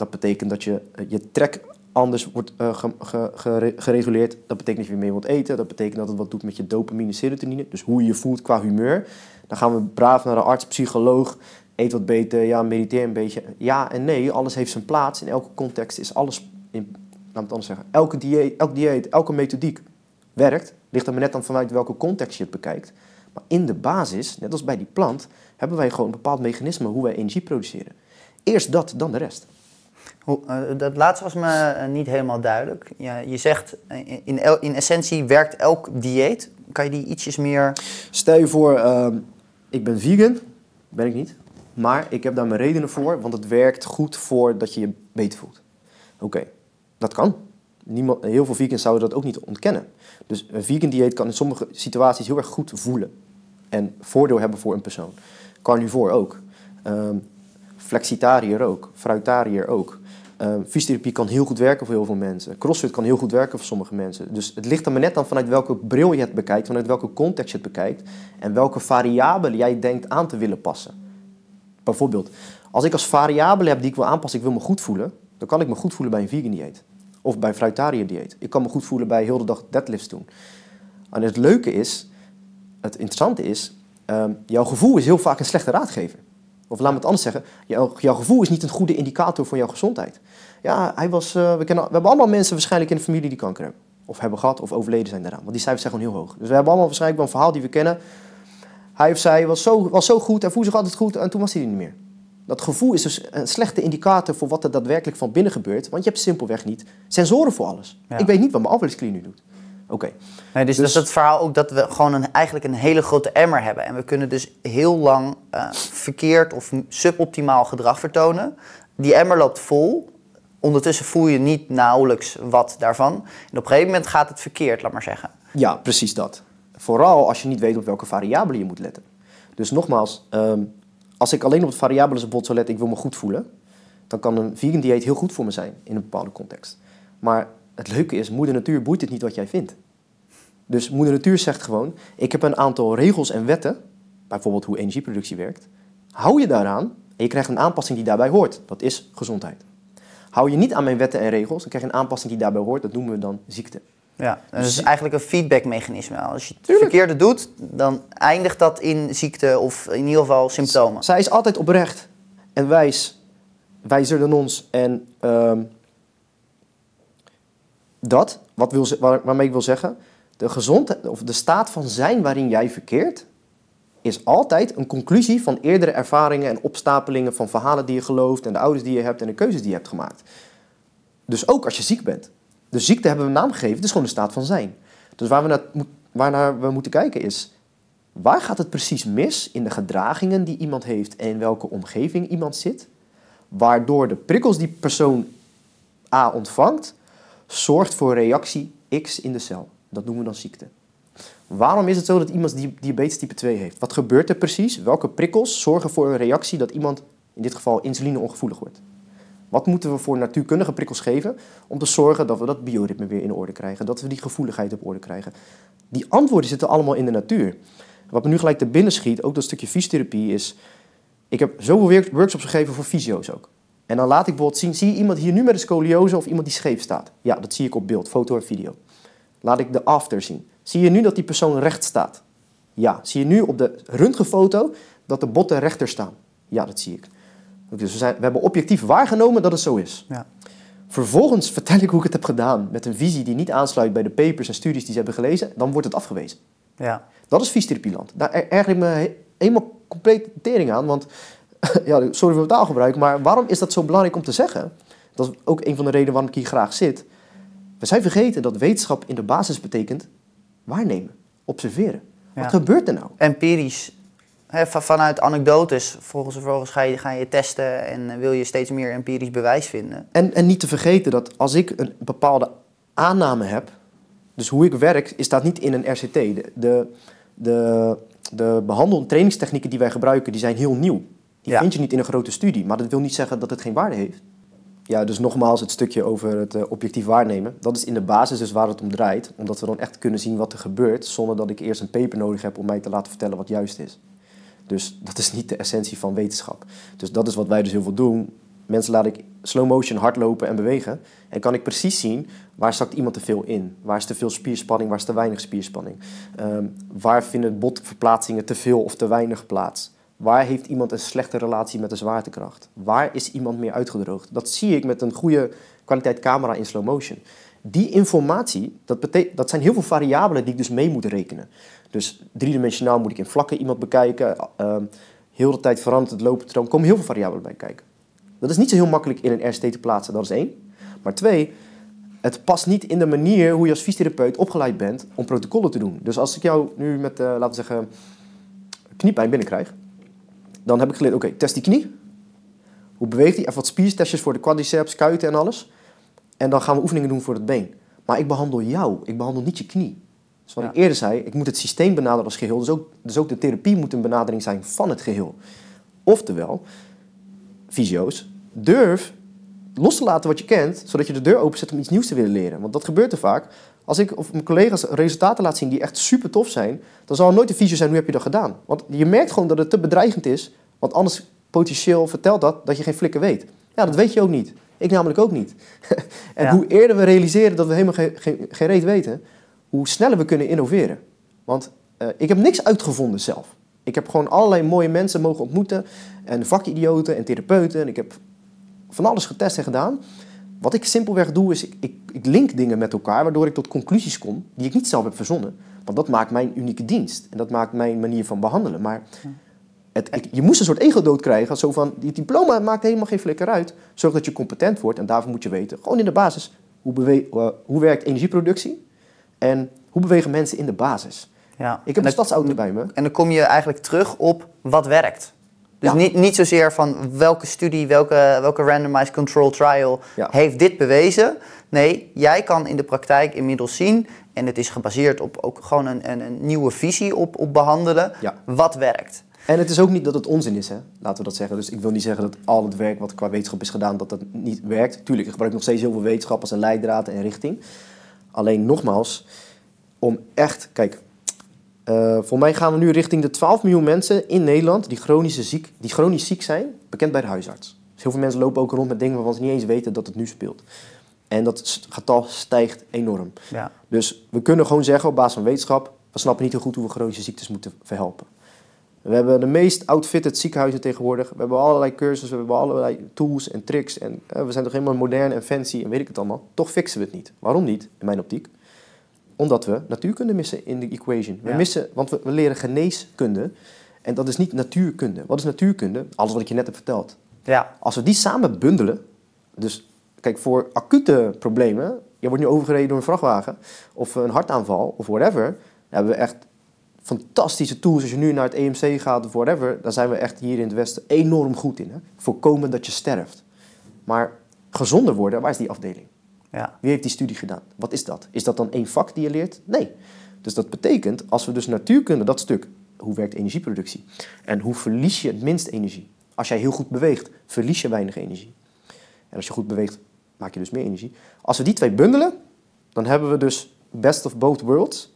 dat betekent dat je, eh, je trek anders wordt eh, ge- ge- gere- gereguleerd. Dat betekent dat je weer meer wilt eten. Dat betekent dat het wat doet met je dopamine, serotonine. Dus hoe je je voelt qua humeur. Dan gaan we braaf naar de arts, psycholoog. Eet wat beter, ja, mediteer een beetje. Ja en nee, alles heeft zijn plaats. In elke context is alles, in, het anders zeggen, elke dieet, elk dieet, elke methodiek werkt. Ligt er maar net aan vanuit welke context je het bekijkt. Maar in de basis, net als bij die plant, hebben wij gewoon een bepaald mechanisme hoe wij energie produceren. Eerst dat, dan de rest. Eh, dat laatste was me eh, niet helemaal duidelijk. Ja, je zegt, eh, in, in essentie werkt elk dieet. Kan je die ietsjes meer... Stel je voor, ehm, ik ben vegan, ben ik niet. Maar ik heb daar mijn redenen voor, want het werkt goed voor dat je je beter voelt. Oké, dat kan. Niemand, heel veel vegans zouden dat ook niet ontkennen. Dus een vegan dieet kan in sommige situaties heel erg goed voelen. En voordeel hebben voor een persoon. Carnivore ook. Ehm flexitariër ook. Fruitariër ook. Ehm fysiotherapie kan heel goed werken voor heel veel mensen. Crossfit kan heel goed werken voor sommige mensen. Dus het ligt er maar net aan vanuit welke bril je het bekijkt, vanuit welke context je het bekijkt en welke variabelen jij denkt aan te willen passen. Bijvoorbeeld, als ik als variabele heb die ik wil aanpassen, ik wil me goed voelen, dan kan ik me goed voelen bij een vegan dieet. Of bij een fruitariër dieet. Ik kan me goed voelen bij heel de dag deadlifts doen. En het leuke is, het interessante is, ehm, jouw gevoel is heel vaak een slechte raadgever. Of laat me het anders zeggen, jouw, jouw gevoel is niet een goede indicator voor jouw gezondheid. Ja, hij was, eh, we, kennen, we hebben allemaal mensen waarschijnlijk in de familie die kanker hebben. Of hebben gehad of overleden zijn daaraan. Want die cijfers zijn gewoon heel hoog. Dus we hebben allemaal waarschijnlijk wel een verhaal die we kennen. Hij of zij was zo, was zo goed, hij voelde zich altijd goed en toen was hij er niet meer. Dat gevoel is dus een slechte indicator voor wat er daadwerkelijk van binnen gebeurt. Want je hebt simpelweg niet sensoren voor alles. Ja. Ik weet niet wat mijn afwaskliniek nu doet. Oké, Nee, dus, Dus- dat is het verhaal ook dat we gewoon een, eigenlijk een hele grote emmer hebben. En we kunnen dus heel lang eh, verkeerd of suboptimaal gedrag vertonen. Die emmer loopt vol. Ondertussen voel je niet nauwelijks wat daarvan. En op een gegeven moment gaat het verkeerd, laat maar zeggen. Ja, precies dat. Vooral als je niet weet op welke variabelen je moet letten. Dus nogmaals, ehm, als ik alleen op het variabele bot zou letten, ik wil me goed voelen, dan kan een vegan dieet heel goed voor me zijn in een bepaalde context. Maar het leuke is, moeder natuur boeit het niet wat jij vindt. Dus moeder natuur zegt gewoon, ik heb een aantal regels en wetten, bijvoorbeeld hoe energieproductie werkt. Hou je daaraan en je krijgt een aanpassing die daarbij hoort. Dat is gezondheid. Hou je niet aan mijn wetten en regels, dan krijg je een aanpassing die daarbij hoort. Dat noemen we dan ziekte. Ja, en dat is eigenlijk een feedbackmechanisme. Als je het Tuurlijk. verkeerde doet, dan eindigt dat in ziekte of in ieder geval symptomen. Zij is altijd oprecht en wijs, wijzer dan ons. En ehm, dat, wat wil waar, waarmee ik wil zeggen, De gezondheid, of de staat van zijn waarin jij verkeert, is altijd een conclusie van eerdere ervaringen en opstapelingen van verhalen die je gelooft en de ouders die je hebt en de keuzes die je hebt gemaakt. Dus ook als je ziek bent. De ziekte hebben we een naam gegeven, het is gewoon de staat van zijn. Dus waar we naar, waarnaar we moeten kijken is, waar gaat het precies mis in de gedragingen die iemand heeft en in welke omgeving iemand zit, waardoor de prikkels die persoon A ontvangt, zorgt voor reactie X in de cel. Dat noemen we dan ziekte. Waarom is het zo dat iemand diabetes type 2 heeft? Wat gebeurt er precies? Welke prikkels zorgen voor een reactie dat iemand, in dit geval insulineongevoelig wordt? Wat moeten we voor natuurkundige prikkels geven om te zorgen dat we dat bioritme weer in orde krijgen, dat we die gevoeligheid op orde krijgen? Die antwoorden zitten allemaal in de natuur. Wat me nu gelijk te binnen schiet, ook dat stukje fysiotherapie, is... Ik heb zoveel workshops gegeven voor fysio's ook. En dan laat ik bijvoorbeeld zien, zie je iemand hier nu met een scoliose of iemand die scheef staat? Ja, dat zie ik op beeld, foto en video. Laat ik de after zien. Zie je nu dat die persoon recht staat? Ja. Zie je nu op de röntgenfoto dat de botten rechter staan? Ja, dat zie ik. Dus we, zijn, we hebben objectief waargenomen dat het zo is. Ja. Vervolgens vertel ik hoe ik het heb gedaan met een visie die niet aansluit bij de papers en studies die ze hebben gelezen. Dan wordt het afgewezen. Ja. Dat is fysiotherapieland. Daar erger ik me helemaal compleet tering aan. Want, ja, sorry voor het taalgebruik, maar waarom is dat zo belangrijk om te zeggen? Dat is ook een van de redenen waarom ik hier graag zit. We zijn vergeten dat wetenschap in de basis betekent waarnemen, observeren. Wat gebeurt er nou? Empirisch. vanuit anekdotes, volgens, vervolgens ga je, ga je testen en wil je steeds meer empirisch bewijs vinden. En, en niet te vergeten dat als ik een bepaalde aanname heb, dus hoe ik werk, is dat niet in een RCT. De, de, de, de behandel- en trainingstechnieken die wij gebruiken, die zijn heel nieuw. Die vind je niet in een grote studie, maar dat wil niet zeggen dat het geen waarde heeft. Ja, dus nogmaals het stukje over het uh, objectief waarnemen. Dat is in de basis dus waar het om draait. Omdat we dan echt kunnen zien wat er gebeurt... zonder dat ik eerst een paper nodig heb om mij te laten vertellen wat juist is. Dus dat is niet de essentie van wetenschap. Dus dat is wat wij dus heel veel doen. Mensen laat ik slow motion hardlopen en bewegen. En kan ik precies zien waar zakt iemand te veel in. Waar is te veel spierspanning, waar is te weinig spierspanning. Um, waar vinden botverplaatsingen te veel of te weinig plaats. Waar heeft iemand een slechte relatie met de zwaartekracht? Waar is iemand meer uitgedroogd? Dat zie ik met een goede kwaliteit camera in slow motion. Die informatie, dat, dat zijn heel veel variabelen die ik dus mee moet rekenen. Dus driedimensionaal moet ik in vlakken iemand bekijken. Uh, heel de tijd verandert het looppatroon. Er komen heel veel variabelen bij kijken. Dat is niet zo heel makkelijk in een RCT te plaatsen, dat is één. Maar twee, het past niet in de manier hoe je als fysiotherapeut opgeleid bent om protocollen te doen. Dus als ik jou nu met, uh, laten we zeggen, kniepijn binnenkrijg dan heb ik geleerd, oké, test die knie. Hoe beweegt hij? Even wat spiertestjes voor de quadriceps, kuiten en alles. En dan gaan we oefeningen doen voor het been. Maar ik behandel jou, ik behandel niet je knie. Dus wat ik eerder zei, ik moet het systeem benaderen als geheel. Dus ook, dus ook de therapie moet een benadering zijn van het geheel. Oftewel, fysio's, durf los te laten wat je kent, zodat je de deur openzet om iets nieuws te willen leren. Want dat gebeurt er vaak. Als ik of mijn collega's resultaten laat zien die echt super tof zijn, dan zal er nooit een visio zijn, hoe heb je dat gedaan? Want je merkt gewoon dat het te bedreigend is, want anders potentieel vertelt dat dat je geen flikker weet. Ja, dat weet je ook niet. Ik namelijk ook niet. en hoe eerder we realiseren dat we helemaal geen, geen, geen reet weten, hoe sneller we kunnen innoveren. Want uh, ik heb niks uitgevonden zelf. Ik heb gewoon allerlei mooie mensen mogen ontmoeten. En vakidioten en therapeuten. En ik heb van alles getest en gedaan. Wat ik simpelweg doe, is ik, ik, ik, link dingen met elkaar, waardoor ik tot conclusies kom die ik niet zelf heb verzonnen. Want dat maakt mijn unieke dienst. En dat maakt mijn manier van behandelen. Maar het, je moest een soort ego-dood krijgen. Zo van, die diploma maakt helemaal geen flikker uit. Zorg dat je competent wordt. En daarvoor moet je weten, gewoon in de basis, hoe, bewe uh, hoe werkt energieproductie? En hoe bewegen mensen in de basis? Ja. Ik heb een stadsauto bij me. En dan kom je eigenlijk terug op wat werkt. Dus niet, niet zozeer van welke studie, welke, welke randomized control trial heeft dit bewezen. Nee, jij kan in de praktijk inmiddels zien, en het is gebaseerd op ook gewoon een, een, een nieuwe visie op, op behandelen, wat werkt. En het is ook niet dat het onzin is, hè? laten we dat zeggen. Dus ik wil niet zeggen dat al het werk wat qua wetenschap is gedaan, dat dat niet werkt. Tuurlijk, ik gebruik nog steeds heel veel wetenschap als een leidraad en richting. Alleen nogmaals, om echt, kijk, uh, voor mij gaan we nu richting de 12 miljoen mensen in Nederland die, chronische ziek, die chronisch ziek zijn, bekend bij de huisarts. Dus heel veel mensen lopen ook rond met dingen waarvan ze niet eens weten dat het nu speelt. En dat getal stijgt enorm. Ja. Dus we kunnen gewoon zeggen op basis van wetenschap, we snappen niet heel goed hoe we chronische ziektes moeten verhelpen. We hebben de meest outfitted ziekenhuizen tegenwoordig. We hebben allerlei cursussen, we hebben allerlei tools en tricks. En eh, we zijn toch helemaal modern en fancy en weet ik het allemaal. Toch fixen we het niet. Waarom niet, in mijn optiek? Omdat we natuurkunde missen in de equation. We Ja. missen, want we, we leren geneeskunde. En dat is niet natuurkunde. Wat is natuurkunde? Alles wat ik je net heb verteld. Ja, Als we die samen bundelen, dus kijk, voor acute problemen, je wordt nu overgereden door een vrachtwagen of een hartaanval of whatever, dan hebben we echt fantastische tools. Als je nu naar het EMC gaat of whatever, dan zijn we echt hier in het Westen enorm goed in. Hè? Voorkomen dat je sterft. Maar gezonder worden, waar is die afdeling? Ja, Wie heeft die studie gedaan? Wat is dat? Is dat dan één vak die je leert? Nee. Dus dat betekent, als we dus natuurkunde, dat stuk, hoe werkt energieproductie? En hoe verlies je het minst energie? Als jij heel goed beweegt, verlies je weinig energie. En als je goed beweegt, maak je dus meer energie. Als we die twee bundelen, dan hebben we dus best of both worlds.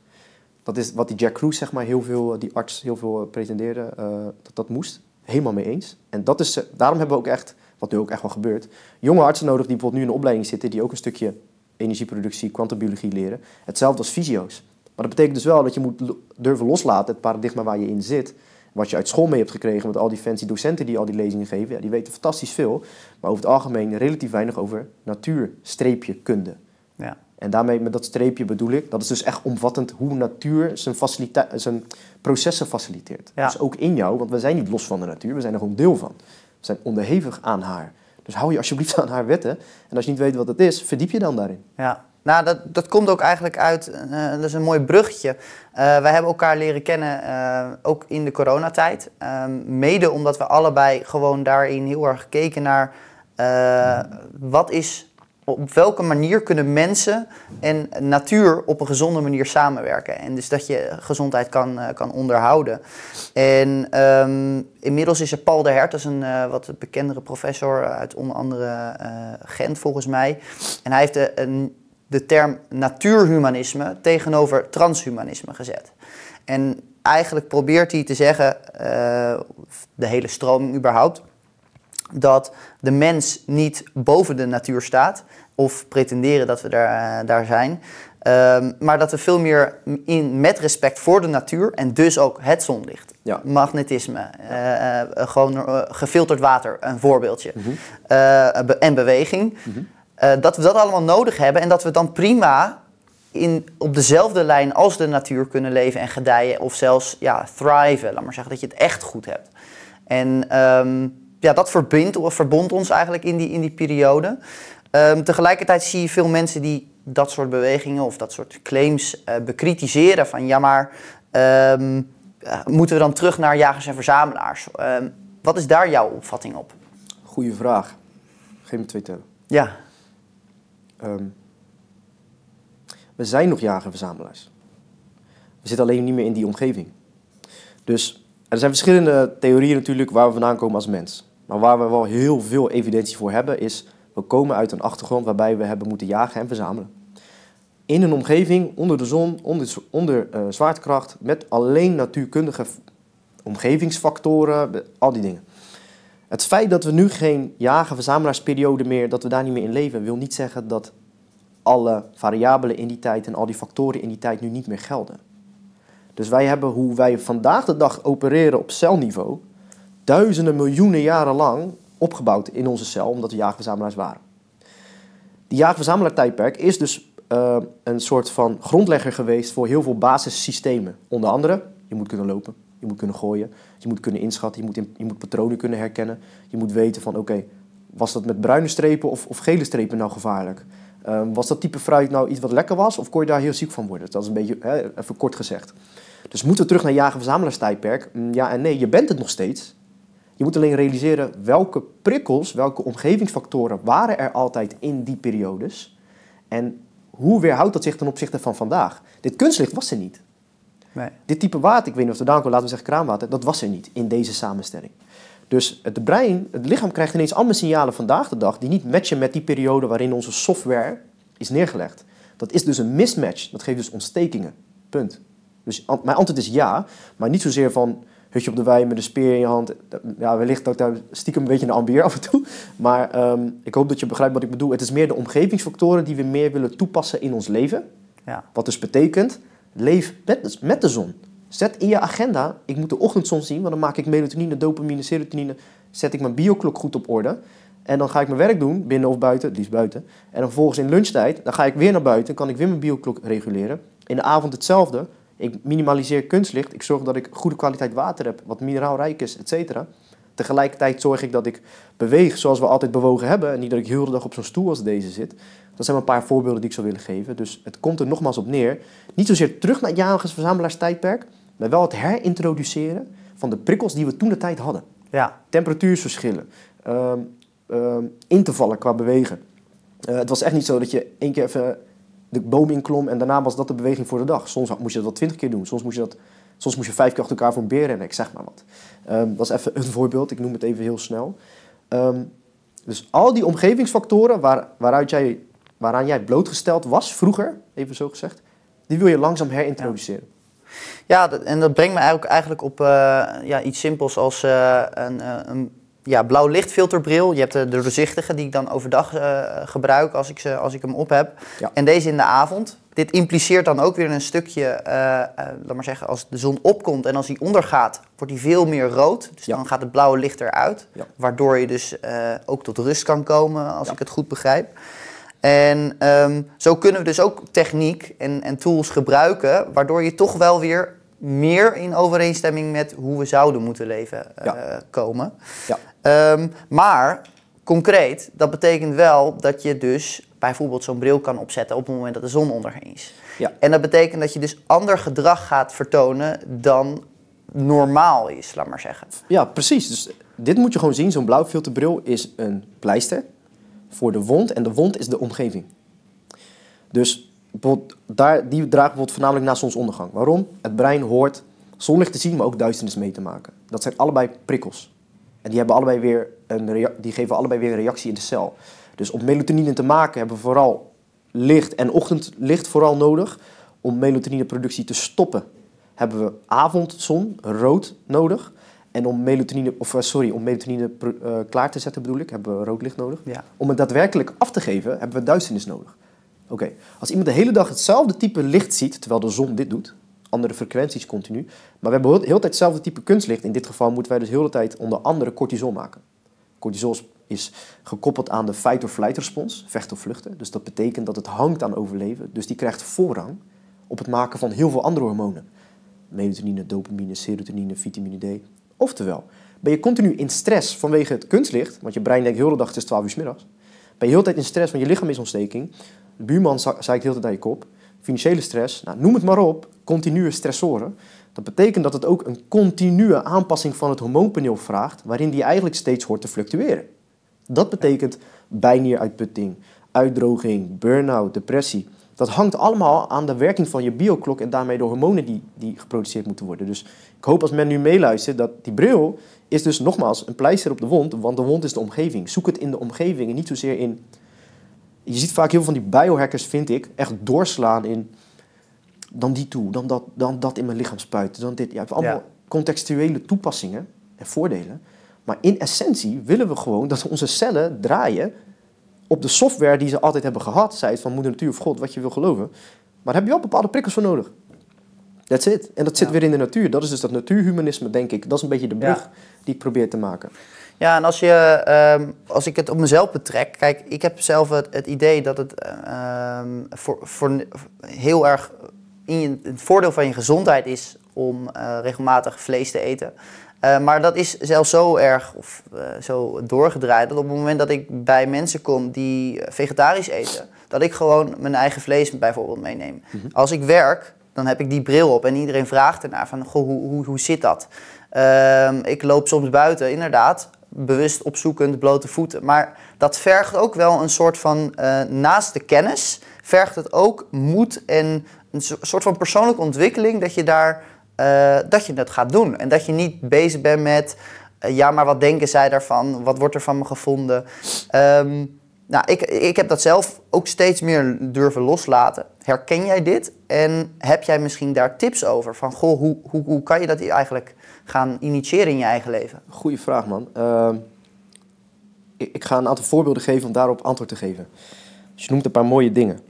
Dat is wat die Jack Kruse, zeg maar, heel veel, die arts heel veel eh, pretendeerde, eh, dat dat moest. Helemaal mee eens. En dat is, eh, daarom hebben we ook echt, wat nu ook echt wel gebeurt, jonge artsen nodig die bijvoorbeeld nu in een opleiding zitten, die ook een stukje energieproductie, kwantumbiologie leren. Hetzelfde als fysio's. Maar dat betekent dus wel dat je moet durven loslaten, het paradigma waar je in zit. Wat je uit school mee hebt gekregen met al die fancy docenten die al die lezingen geven. Ja, die weten fantastisch veel. Maar over het algemeen relatief weinig over natuur-kunde. ja, En daarmee met dat streepje bedoel ik, dat is dus echt omvattend hoe natuur zijn, zijn processen faciliteert. Ja. Dus ook in jou, want we zijn niet los van de natuur, we zijn er gewoon deel van. Zijn onderhevig aan haar. Dus hou je alsjeblieft aan haar wetten. En als je niet weet wat het is, verdiep je dan daarin. ja. Nou, dat, dat komt ook eigenlijk uit, eh, dat is een mooi bruggetje. Eh, wij hebben elkaar leren kennen, eh, ook in de coronatijd. Ehm, mede omdat we allebei gewoon daarin heel erg gekeken naar... wat is, op welke manier kunnen mensen en natuur op een gezonde manier samenwerken. En dus dat je gezondheid kan, eh, kan onderhouden. En ehm, inmiddels is er Paul de Hert, dat is een eh, wat bekendere professor uit onder andere eh, Gent volgens mij. En hij heeft de, de term natuurhumanisme tegenover transhumanisme gezet. En eigenlijk probeert hij te zeggen, de hele stroming überhaupt, dat de mens niet boven de natuur staat of pretenderen dat we daar, eh, daar zijn. Ehm, maar dat we veel meer in, met respect voor de natuur en dus ook het zonlicht, Ja. magnetisme, eh, eh, gewoon gefilterd water, een voorbeeldje, Mhm. be- en beweging, eh, dat we dat allemaal nodig hebben en dat we dan prima in, op dezelfde lijn als de natuur kunnen leven en gedijen of zelfs ja, thriven, laat maar zeggen, dat je het echt goed hebt. En ehm, ja, dat verbindt, of verbond ons eigenlijk in die, in die periode. Ehm, tegelijkertijd zie je veel mensen die dat soort bewegingen of dat soort claims eh, bekritiseren. Van ja, maar ehm, eh, moeten we dan terug naar jagers en verzamelaars? Ehm, wat is daar jouw opvatting op? Goeie vraag. Geef me twee tellen. Ja, we zijn nog jager en verzamelaars. We zitten alleen niet meer in die omgeving. Dus er zijn verschillende theorieën natuurlijk waar we vandaan komen als mens. Maar waar we wel heel veel evidentie voor hebben is... we komen uit een achtergrond waarbij we hebben moeten jagen en verzamelen. In een omgeving, onder de zon, onder, onder eh, zwaartekracht... met alleen natuurkundige omgevingsfactoren, al die dingen. Het feit dat we nu geen jagen-verzamelaarsperiode meer, dat we daar niet meer in leven, wil niet zeggen dat alle variabelen in die tijd en al die factoren in die tijd nu niet meer gelden. Dus wij hebben hoe wij vandaag de dag opereren op celniveau, duizenden miljoenen jaren lang opgebouwd in onze cel, omdat we jagen-verzamelaars waren. Die jagen-verzamelaar-tijdperk is dus eh, een soort van grondlegger geweest voor heel veel basissystemen. Onder andere, je moet kunnen lopen, je moet kunnen gooien, je moet kunnen inschatten, je moet, je moet patronen kunnen herkennen. Je moet weten van, oké, was dat met bruine strepen of, of gele strepen nou gevaarlijk? Ehm, was dat type fruit nou iets wat lekker was of kon je daar heel ziek van worden? Dat is een beetje, hè, even kort gezegd. Dus moeten we terug naar jagen-verzamelaarstijdperk? Mm, Ja en nee, je bent het nog steeds. Je moet alleen realiseren welke prikkels, welke omgevingsfactoren waren er altijd in die periodes. En hoe weerhoudt dat zich ten opzichte van vandaag? Dit kunstlicht was er niet. nee. Dit type water, ik weet niet of het vandaan komt, laten we zeggen kraanwater, dat was er niet in deze samenstelling. Dus het brein, het lichaam krijgt ineens allemaal signalen vandaag de dag die niet matchen met die periode waarin onze software is neergelegd. Dat is dus een mismatch. Dat geeft dus ontstekingen. Punt. Dus mijn antwoord is ja, maar niet zozeer van hutje op de wei met een speer in je hand. Ja, wellicht dat ik daar stiekem een beetje naar ambieer af en toe. Maar ehm, ik hoop dat je begrijpt wat ik bedoel. Het is meer de omgevingsfactoren die we meer willen toepassen in ons leven. Ja. Wat dus betekent, leef met, met de zon. Zet in je agenda, ik moet de ochtendzon zien, want dan maak ik melatonine, dopamine, serotonine. Zet ik mijn bioklok goed op orde. En dan ga ik mijn werk doen, binnen of buiten, het liefst buiten. En dan vervolgens in lunchtijd, dan ga ik weer naar buiten, kan ik weer mijn bioklok reguleren. In de avond hetzelfde. Ik minimaliseer kunstlicht. Ik zorg dat ik goede kwaliteit water heb, wat mineraalrijk is, et cetera. Tegelijkertijd zorg ik dat ik beweeg zoals we altijd bewogen hebben. En niet dat ik heel de dag op zo'n stoel als deze zit. Dat zijn een paar voorbeelden die ik zou willen geven. Dus het komt er nogmaals op neer. Niet zozeer terug naar het jagers-verzamelaarstijdperk, maar wel het herintroduceren van de prikkels die we toen de tijd hadden. Ja. Temperatuursverschillen, ehm, ehm, in te vallen qua bewegen. Eh, het was echt niet zo dat je één keer even de boom inklom en daarna was dat de beweging voor de dag. Soms moest je dat wel twintig keer doen, soms moest je, dat, soms moest je vijf keer achter elkaar voor een beer rennen, ik zeg maar wat. Ehm, dat is even een voorbeeld, ik noem het even heel snel. Ehm, dus al die omgevingsfactoren waar, waaruit jij, waaraan jij blootgesteld was vroeger, even zo gezegd, die wil je langzaam herintroduceren. Ja, dat, en dat brengt me eigenlijk, eigenlijk op eh, ja, iets simpels als eh, een, eh, een ja, blauw lichtfilterbril. Je hebt de, de doorzichtige die ik dan overdag eh, gebruik als ik, ze, als ik hem op heb. Ja. En deze in de avond. Dit impliceert dan ook weer een stukje, eh, eh, laat maar zeggen, als de zon opkomt en als die ondergaat, wordt die veel meer rood. Dus Ja. dan gaat het blauwe licht eruit. Ja. Waardoor je dus eh, ook tot rust kan komen, als ik het goed begrijp. En ehm, zo kunnen we dus ook techniek en, en tools gebruiken, waardoor je toch wel weer meer in overeenstemming met hoe we zouden moeten leven eh, Ja. komen. Ja. Ehm, maar concreet, dat betekent wel dat je dus bijvoorbeeld zo'n bril kan opzetten op het moment dat de zon onderheen is. Ja. En dat betekent dat je dus ander gedrag gaat vertonen dan normaal is, laat maar zeggen. Ja, precies. Dus dit moet je gewoon zien. Zo'n blauwfilterbril is een pleister voor de wond. En de wond is de omgeving. Dus daar, die draagt bijvoorbeeld voornamelijk na zonsondergang. Waarom? Het brein hoort zonlicht te zien, maar ook duisternis mee te maken. Dat zijn allebei prikkels. En die, hebben allebei weer een die geven allebei weer een reactie in de cel. Dus om melatonine te maken hebben we vooral licht en ochtendlicht vooral nodig. Om melatonineproductie te stoppen hebben we avondzon, rood, nodig. En om melatonine, of eh, sorry, om melatonine eh, klaar te zetten bedoel ik, hebben we rood licht nodig. Ja. Om het daadwerkelijk af te geven, hebben we duisternis nodig. Oké, als iemand de hele dag hetzelfde type licht ziet, terwijl de zon dit doet, andere frequenties continu, maar we hebben heel, heel tijd hetzelfde type kunstlicht, in dit geval moeten wij dus heel de tijd onder andere cortisol maken. Cortisol is gekoppeld aan de fight-or-flight respons, vechten of vluchten. Dus dat betekent dat het hangt aan overleven. Dus die krijgt voorrang op het maken van heel veel andere hormonen. Melatonine, dopamine, serotonine, vitamine D. Oftewel, ben je continu in stress vanwege het kunstlicht, want je brein denkt heel de dag het is 12 uur 's middags. Ben je heel de tijd in stress, want je lichaam is ontsteking. De buurman zeikt heel de tijd aan je kop. Financiële stress, nou, noem het maar op. Continue stressoren. Dat betekent dat het ook een continue aanpassing van het hormoonpaneel vraagt, waarin die eigenlijk steeds hoort te fluctueren. Dat betekent bijnieruitputting, uitdroging, burn-out, depressie. Dat hangt allemaal aan de werking van je bioklok en daarmee de hormonen die, die geproduceerd moeten worden. Dus ik hoop als men nu meeluistert dat die bril is dus nogmaals een pleister op de wond, want de wond is de omgeving. Zoek het in de omgeving en niet zozeer in... Je ziet vaak heel veel van die biohackers, vind ik, echt doorslaan in... Dan die toe, dan dat, dan dat in mijn lichaam spuiten, dan dit. Ja, het allemaal Ja. contextuele toepassingen en voordelen. Maar in essentie willen we gewoon dat onze cellen draaien op de software die ze altijd hebben gehad. Zij het van moeder natuur of God, wat je wil geloven. Maar daar heb je wel bepaalde prikkels voor nodig. That's it. En dat zit Ja. weer in de natuur. Dat is dus dat natuurhumanisme, denk ik. Dat is een beetje de brug Ja. die ik probeer te maken. Ja, en als, je, ehm, als ik het op mezelf betrek, kijk, ik heb zelf het, het idee dat het ehm, voor, voor heel erg in je, het voordeel van je gezondheid is om eh, regelmatig vlees te eten. Eh, maar dat is zelfs zo erg of eh, zo doorgedraaid dat op het moment dat ik bij mensen kom die vegetarisch eten, dat ik gewoon mijn eigen vlees bijvoorbeeld meeneem. Als ik werk, dan heb ik die bril op en iedereen vraagt ernaar van, goh, hoe, hoe, hoe zit dat? Ehm, ik loop soms buiten, inderdaad, bewust opzoekend, blote voeten. Maar dat vergt ook wel een soort van, eh, naast de kennis, vergt het ook moed en een so- soort van persoonlijke ontwikkeling dat je daar, eh, dat je het gaat doen. En dat je niet bezig bent met, eh, ja, maar wat denken zij daarvan? Wat wordt er van me gevonden? Ehm, nou, ik, ik heb dat zelf ook steeds meer durven loslaten. Herken jij dit? En heb jij misschien daar tips over? Van, goh, hoe, hoe, hoe kan je dat eigenlijk gaan initiëren in je eigen leven? Goeie vraag, man. Ehm, ik, ik ga een aantal voorbeelden geven om daarop antwoord te geven. Dus je noemt een paar mooie dingen.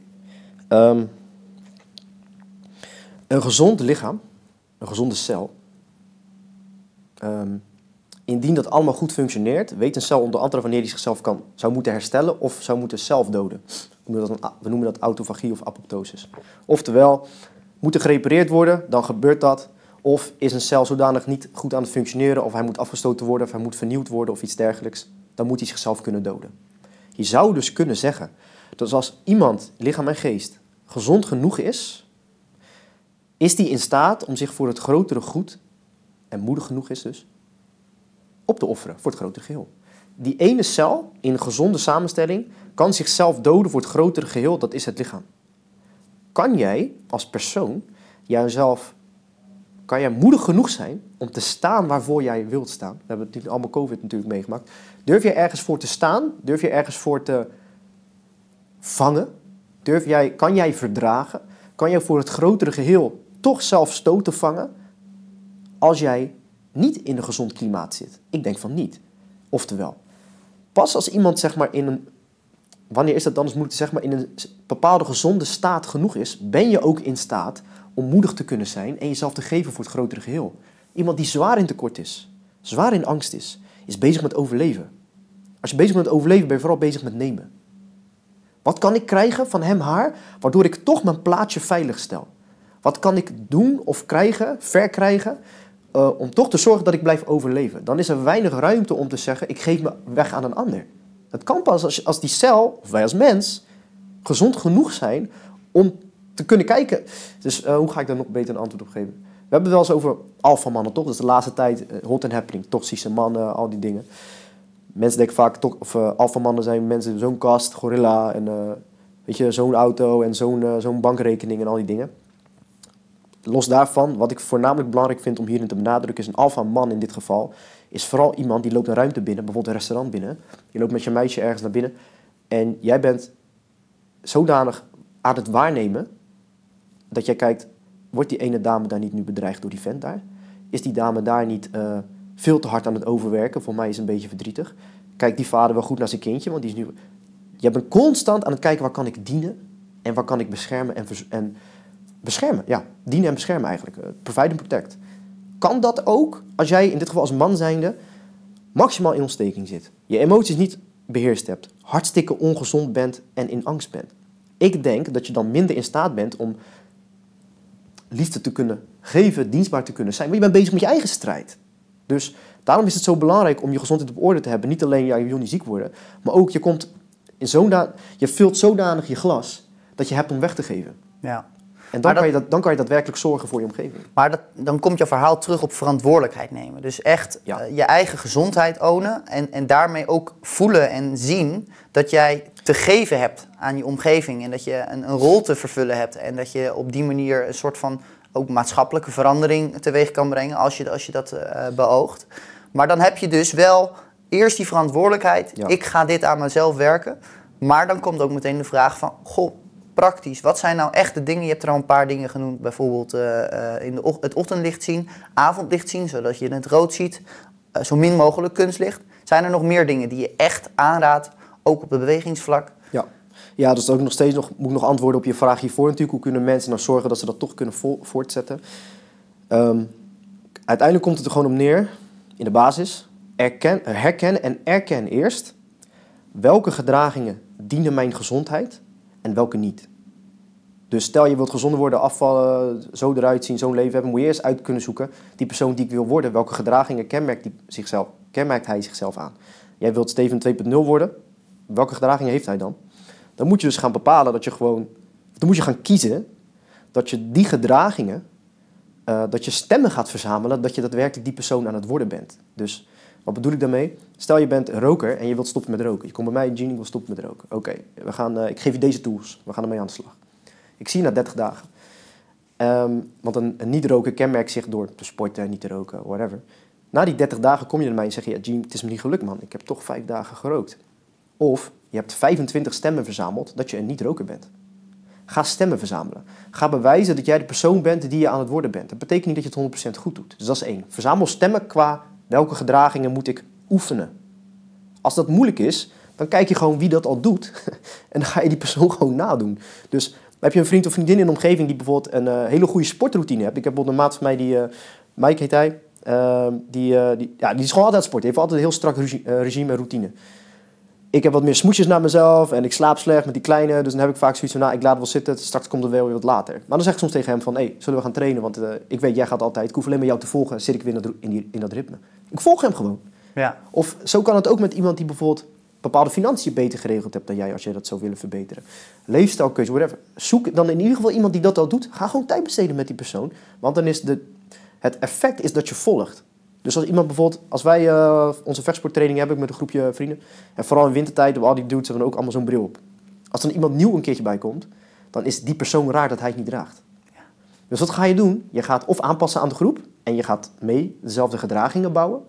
Ehm, een gezond lichaam, een gezonde cel. Ehm, indien dat allemaal goed functioneert, weet een cel onder andere wanneer die zichzelf kan, zou moeten herstellen of zou moeten zelfdoden. We noemen dat, we noemen dat autofagie of apoptosis. Oftewel, Moet er gerepareerd worden, dan gebeurt dat. Of is een cel zodanig niet goed aan het functioneren, of hij moet afgestoten worden, of hij moet vernieuwd worden of iets dergelijks, dan moet hij zichzelf kunnen doden. Je zou dus kunnen zeggen dat als iemand, lichaam en geest, gezond genoeg is, is die in staat om zich voor het grotere goed, en moedig genoeg is dus, op te offeren voor het grotere geheel. Die ene cel in gezonde samenstelling kan zichzelf doden voor het grotere geheel, dat is het lichaam. Kan jij als persoon jouzelf, kan jij moedig genoeg zijn om te staan waarvoor jij wilt staan? We hebben natuurlijk allemaal COVID natuurlijk meegemaakt. Durf je ergens voor te staan? Durf je ergens voor te vangen? Durf jij, kan jij verdragen? Kan jij voor het grotere geheel toch zelf stoten vangen als jij niet in een gezond klimaat zit? Ik denk van niet. Oftewel, pas als iemand zeg maar in een wanneer is dat dan eens moeten zeg maar in een bepaalde gezonde staat genoeg is, ben je ook in staat om moedig te kunnen zijn en jezelf te geven voor het grotere geheel. Iemand die zwaar in tekort is, zwaar in angst is, is bezig met overleven. Als je bezig bent met overleven, ben je vooral bezig met nemen. Wat kan ik krijgen van hem, haar, waardoor ik toch mijn plaatsje veilig stel? Wat kan ik doen of krijgen, verkrijgen, uh, om toch te zorgen dat ik blijf overleven? Dan is er weinig ruimte om te zeggen, ik geef me weg aan een ander. Het kan pas als, als die cel, of wij als mens, gezond genoeg zijn om te kunnen kijken. Dus uh, hoe ga ik daar nog beter een antwoord op geven? We hebben het wel eens over alfamannen, toch? Dat is de laatste tijd uh, hot and happening. Toxische mannen, al die dingen. Mensen denken vaak, toch, of uh, alfamannen zijn mensen zo'n kast, gorilla en weet je, zo'n auto en zo'n zo'n bankrekening en al die dingen. Los daarvan, wat ik voornamelijk belangrijk vind om hierin te benadrukken, is een alfaman in dit geval is vooral iemand die loopt een ruimte binnen, bijvoorbeeld een restaurant binnen. Je loopt met je meisje ergens naar binnen en jij bent zodanig aan het waarnemen dat jij kijkt, wordt die ene dame daar niet nu bedreigd door die vent daar? Is die dame daar niet uh, veel te hard aan het overwerken? Voor mij is een beetje verdrietig. Kijkt die vader wel goed naar zijn kindje? Want die is nu... Je bent constant aan het kijken waar kan ik dienen en waar kan ik beschermen en, en beschermen. Ja, dienen en beschermen eigenlijk. Uh, provide and protect kan dat ook als jij in dit geval als man zijnde maximaal in ontsteking zit. Je emoties niet beheerst hebt, hartstikke ongezond bent en in angst bent. Ik denk dat je dan minder in staat bent om liefde te kunnen geven, dienstbaar te kunnen zijn. Want je bent bezig met je eigen strijd. Dus daarom is het zo belangrijk om je gezondheid op orde te hebben. Niet alleen, ja, je wil niet ziek worden, maar ook je komt in zo'n je vult zodanig je glas dat je hebt om weg te geven. Ja. En dan, kan je dat, dan kan je daadwerkelijk zorgen voor je omgeving. Maar dat, dan komt je verhaal terug op verantwoordelijkheid nemen. Dus echt eh, je eigen gezondheid ownen en, en daarmee ook voelen en zien dat jij te geven hebt aan je omgeving. En dat je een, een rol te vervullen hebt. En dat je op die manier een soort van ook maatschappelijke verandering teweeg kan brengen als je, als je dat uh, beoogt. Maar dan heb je dus wel eerst die verantwoordelijkheid. Ik ga dit aan mezelf werken. Maar dan komt ook meteen de vraag van, goh, praktisch. Wat zijn nou echt de dingen? Je hebt er al een paar dingen genoemd. Bijvoorbeeld uh, in de, het ochtendlicht zien, avondlicht zien, zodat je het rood ziet. Uh, zo min mogelijk kunstlicht. Zijn er nog meer dingen die je echt aanraadt, ook op het bewegingsvlak? Ja. Ja, dus ook nog steeds nog, moet ik nog antwoorden op je vraag hiervoor natuurlijk. Hoe kunnen mensen nou zorgen dat ze dat toch kunnen voortzetten? Um, uiteindelijk komt het er gewoon om neer, in de basis, erken, herkennen en erken eerst welke gedragingen dienen mijn gezondheid en welke niet. Dus stel je wilt gezonder worden, afvallen, zo eruit zien, zo'n leven hebben, moet je eerst uit kunnen zoeken, die persoon die ik wil worden, welke gedragingen kenmerkt, die zichzelf, kenmerkt hij zichzelf aan. Jij wilt Steven 2.0 worden, welke gedragingen heeft hij dan? Dan moet je dus gaan bepalen dat je gewoon, dan moet je gaan kiezen dat je die gedragingen, uh, dat je stemmen gaat verzamelen, dat je daadwerkelijk die persoon aan het worden bent. Dus wat bedoel ik daarmee? Stel je bent roker en je wilt stoppen met roken. Je komt bij mij, Gene, ik wil stoppen met roken. Oké, we gaan. uh, ik geef je deze tools. We gaan ermee aan de slag. Ik zie je na 30 dagen. Um, want een, een niet-roker kenmerkt zich door te sporten, niet te roken, whatever. Na die 30 dagen kom je naar mij en zeg je, ja, Gene, het is me niet gelukt man. Ik heb toch vijf dagen gerookt. Of je hebt 25 stemmen verzameld dat je een niet-roker bent. Ga stemmen verzamelen. Ga bewijzen dat jij de persoon bent die je aan het worden bent. Dat betekent niet dat je het 100% goed doet. Dus dat is één. Verzamel stemmen qua Welke gedragingen moet ik oefenen? Als dat moeilijk is, dan kijk je gewoon wie dat al doet. en dan ga je die persoon gewoon nadoen. Dus heb je een vriend of vriendin in de omgeving die bijvoorbeeld een uh, hele goede sportroutine hebt. Ik heb bijvoorbeeld een maat van mij, die, uh, Mike heet hij. Uh, die, die, ja, die is gewoon altijd sporten. Die heeft altijd een heel strak regime en routine. Ik heb wat meer smoesjes naar mezelf en ik slaap slecht met die kleine. Dus dan heb ik vaak zoiets van, nou, ik laat wel zitten. Straks komt het wel weer wat later. Maar dan zeg ik soms tegen hem van, hé, hey, zullen we gaan trainen? Want eh, ik weet, jij gaat altijd. Ik hoef alleen maar jou te volgen. Zit ik weer in dat, in, die, in dat ritme. Ik volg hem gewoon. Ja, Of zo kan het ook met iemand die bijvoorbeeld bepaalde financiën beter geregeld hebt dan jij, als jij dat zou willen verbeteren. Leefstijlkeuze, whatever. Zoek dan in ieder geval iemand die dat al doet. Ga gewoon tijd besteden met die persoon. Want dan is de, het effect is dat je volgt. Dus als iemand bijvoorbeeld, als wij eh, onze vechtsporttraining hebben met een groepje vrienden, en vooral in wintertijd, al die dudes hebben ook allemaal zo'n bril op. Als er iemand nieuw een keertje bij komt, dan is die persoon raar dat hij het niet draagt. Dus wat ga je doen? Je gaat of aanpassen aan de groep en je gaat mee dezelfde gedragingen bouwen,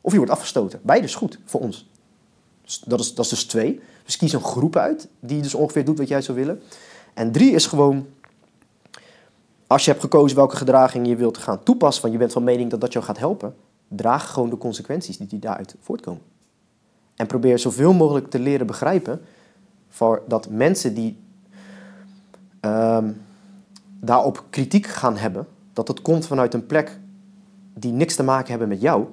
of je wordt afgestoten. Beide is goed voor ons. Dus dat, is, dat is dus twee. Dus kies een groep uit die dus ongeveer doet wat jij zou willen. En drie is gewoon, als je hebt gekozen welke gedraging je wilt gaan toepassen, want je bent van mening dat dat jou gaat helpen, draag gewoon de consequenties die, die daaruit voortkomen. En probeer zoveel mogelijk te leren begrijpen voor dat mensen die ehm, daarop kritiek gaan hebben, dat het komt vanuit een plek die niks te maken hebben met jou,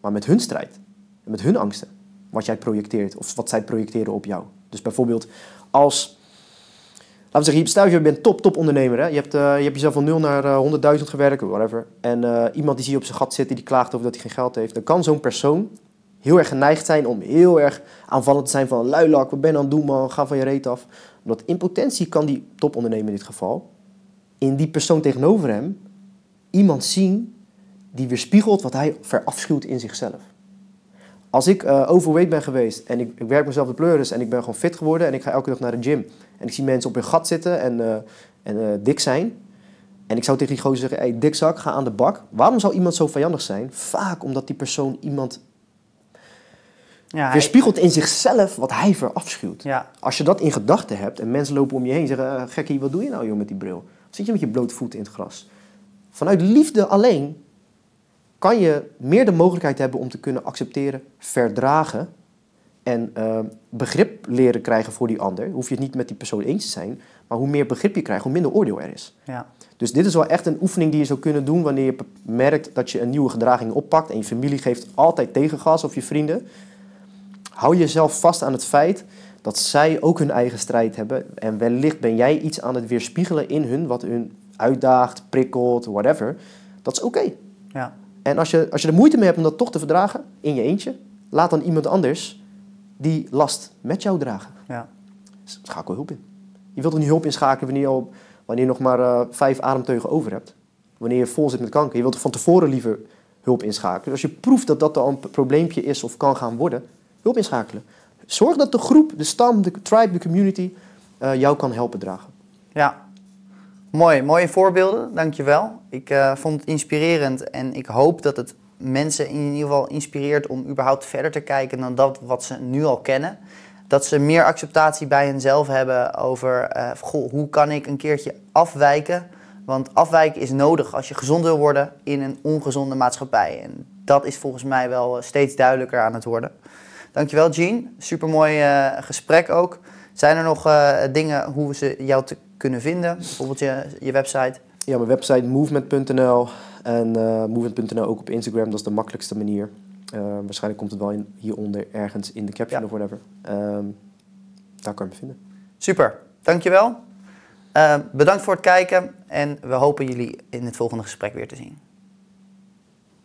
maar met hun strijd. En met hun angsten. Wat jij projecteert of wat zij projecteren op jou. Dus bijvoorbeeld als, laten we zeggen, stel je bent top, top ondernemer. Hè? Je, hebt, eh, je hebt jezelf van 0 naar eh, 100.000 gewerkt, whatever. En eh, iemand die zie je op zijn gat zitten, die klaagt over dat hij geen geld heeft. Dan kan zo'n persoon heel erg geneigd zijn om heel erg aanvallend te zijn van luilak, wat ben je aan het doen man, ga van je reet af. Omdat in potentie kan die topondernemer in dit geval, in die persoon tegenover hem, iemand zien die weerspiegelt wat hij verafschuwt in zichzelf. Als ik eh, overweight ben geweest en ik, ik werk mezelf de pleuris en ik ben gewoon fit geworden en ik ga elke dag naar de gym en ik zie mensen op hun gat zitten en, eh, en eh, dik zijn en ik zou tegen die gozer zeggen, hey, dikzak, ga aan de bak. Waarom zou iemand zo vijandig zijn? Vaak omdat die persoon iemand ja, hij- weerspiegelt in zichzelf wat hij verafschuwt. ja, Als je dat in gedachten hebt en mensen lopen om je heen en zeggen, eh, gekkie, wat doe je nou joh met die bril? Zit je met je blote voeten in het gras? Vanuit liefde alleen kan je meer de mogelijkheid hebben om te kunnen accepteren, verdragen en eh, begrip leren krijgen voor die ander. Hoef je het niet met die persoon eens te zijn, maar hoe meer begrip je krijgt, hoe minder oordeel er is. ja, Dus dit is wel echt een oefening die je zou kunnen doen wanneer je merkt dat je een nieuwe gedraging oppakt en je familie geeft altijd tegengas of je vrienden. Hou jezelf vast aan het feit dat zij ook hun eigen strijd hebben en wellicht ben jij iets aan het weerspiegelen in hun wat hun uitdaagt, prikkelt, whatever. Dat is oké. ja, En als je, als je er moeite mee hebt om dat toch te verdragen in je eentje, laat dan iemand anders die last met jou dragen. ja, Schakel hulp in. Je wilt er niet hulp inschakelen wanneer je, al, wanneer je nog maar eh, vijf ademteugen over hebt. Wanneer je vol zit met kanker. Je wilt er van tevoren liever hulp inschakelen. Dus als je proeft dat dat al een probleempje is of kan gaan worden, hulp inschakelen. Zorg dat de groep, de stam, de tribe, de community eh, jou kan helpen dragen. ja. Mooi, mooie voorbeelden, dankjewel. Ik eh, vond het inspirerend en ik hoop dat het mensen in ieder geval inspireert om überhaupt verder te kijken dan dat wat ze nu al kennen. Dat ze meer acceptatie bij henzelf hebben over eh, goh, hoe kan ik een keertje afwijken. Want afwijken is nodig als je gezond wil worden in een ongezonde maatschappij. En dat is volgens mij wel eh, steeds duidelijker aan het worden. Dankjewel Jean, supermooi eh gesprek ook. Zijn er nog dingen hoe we ze jou te kunnen vinden? Bijvoorbeeld je, je website? Ja, mijn website movement.nl en eh, movement.nl ook op Instagram. Dat is de makkelijkste manier. Eh, waarschijnlijk komt het wel in, hieronder ergens in de caption Ja. of whatever. Ehm, daar kan je me vinden. Super, dankjewel. Eh bedankt voor het kijken en we hopen jullie in het volgende gesprek weer te zien.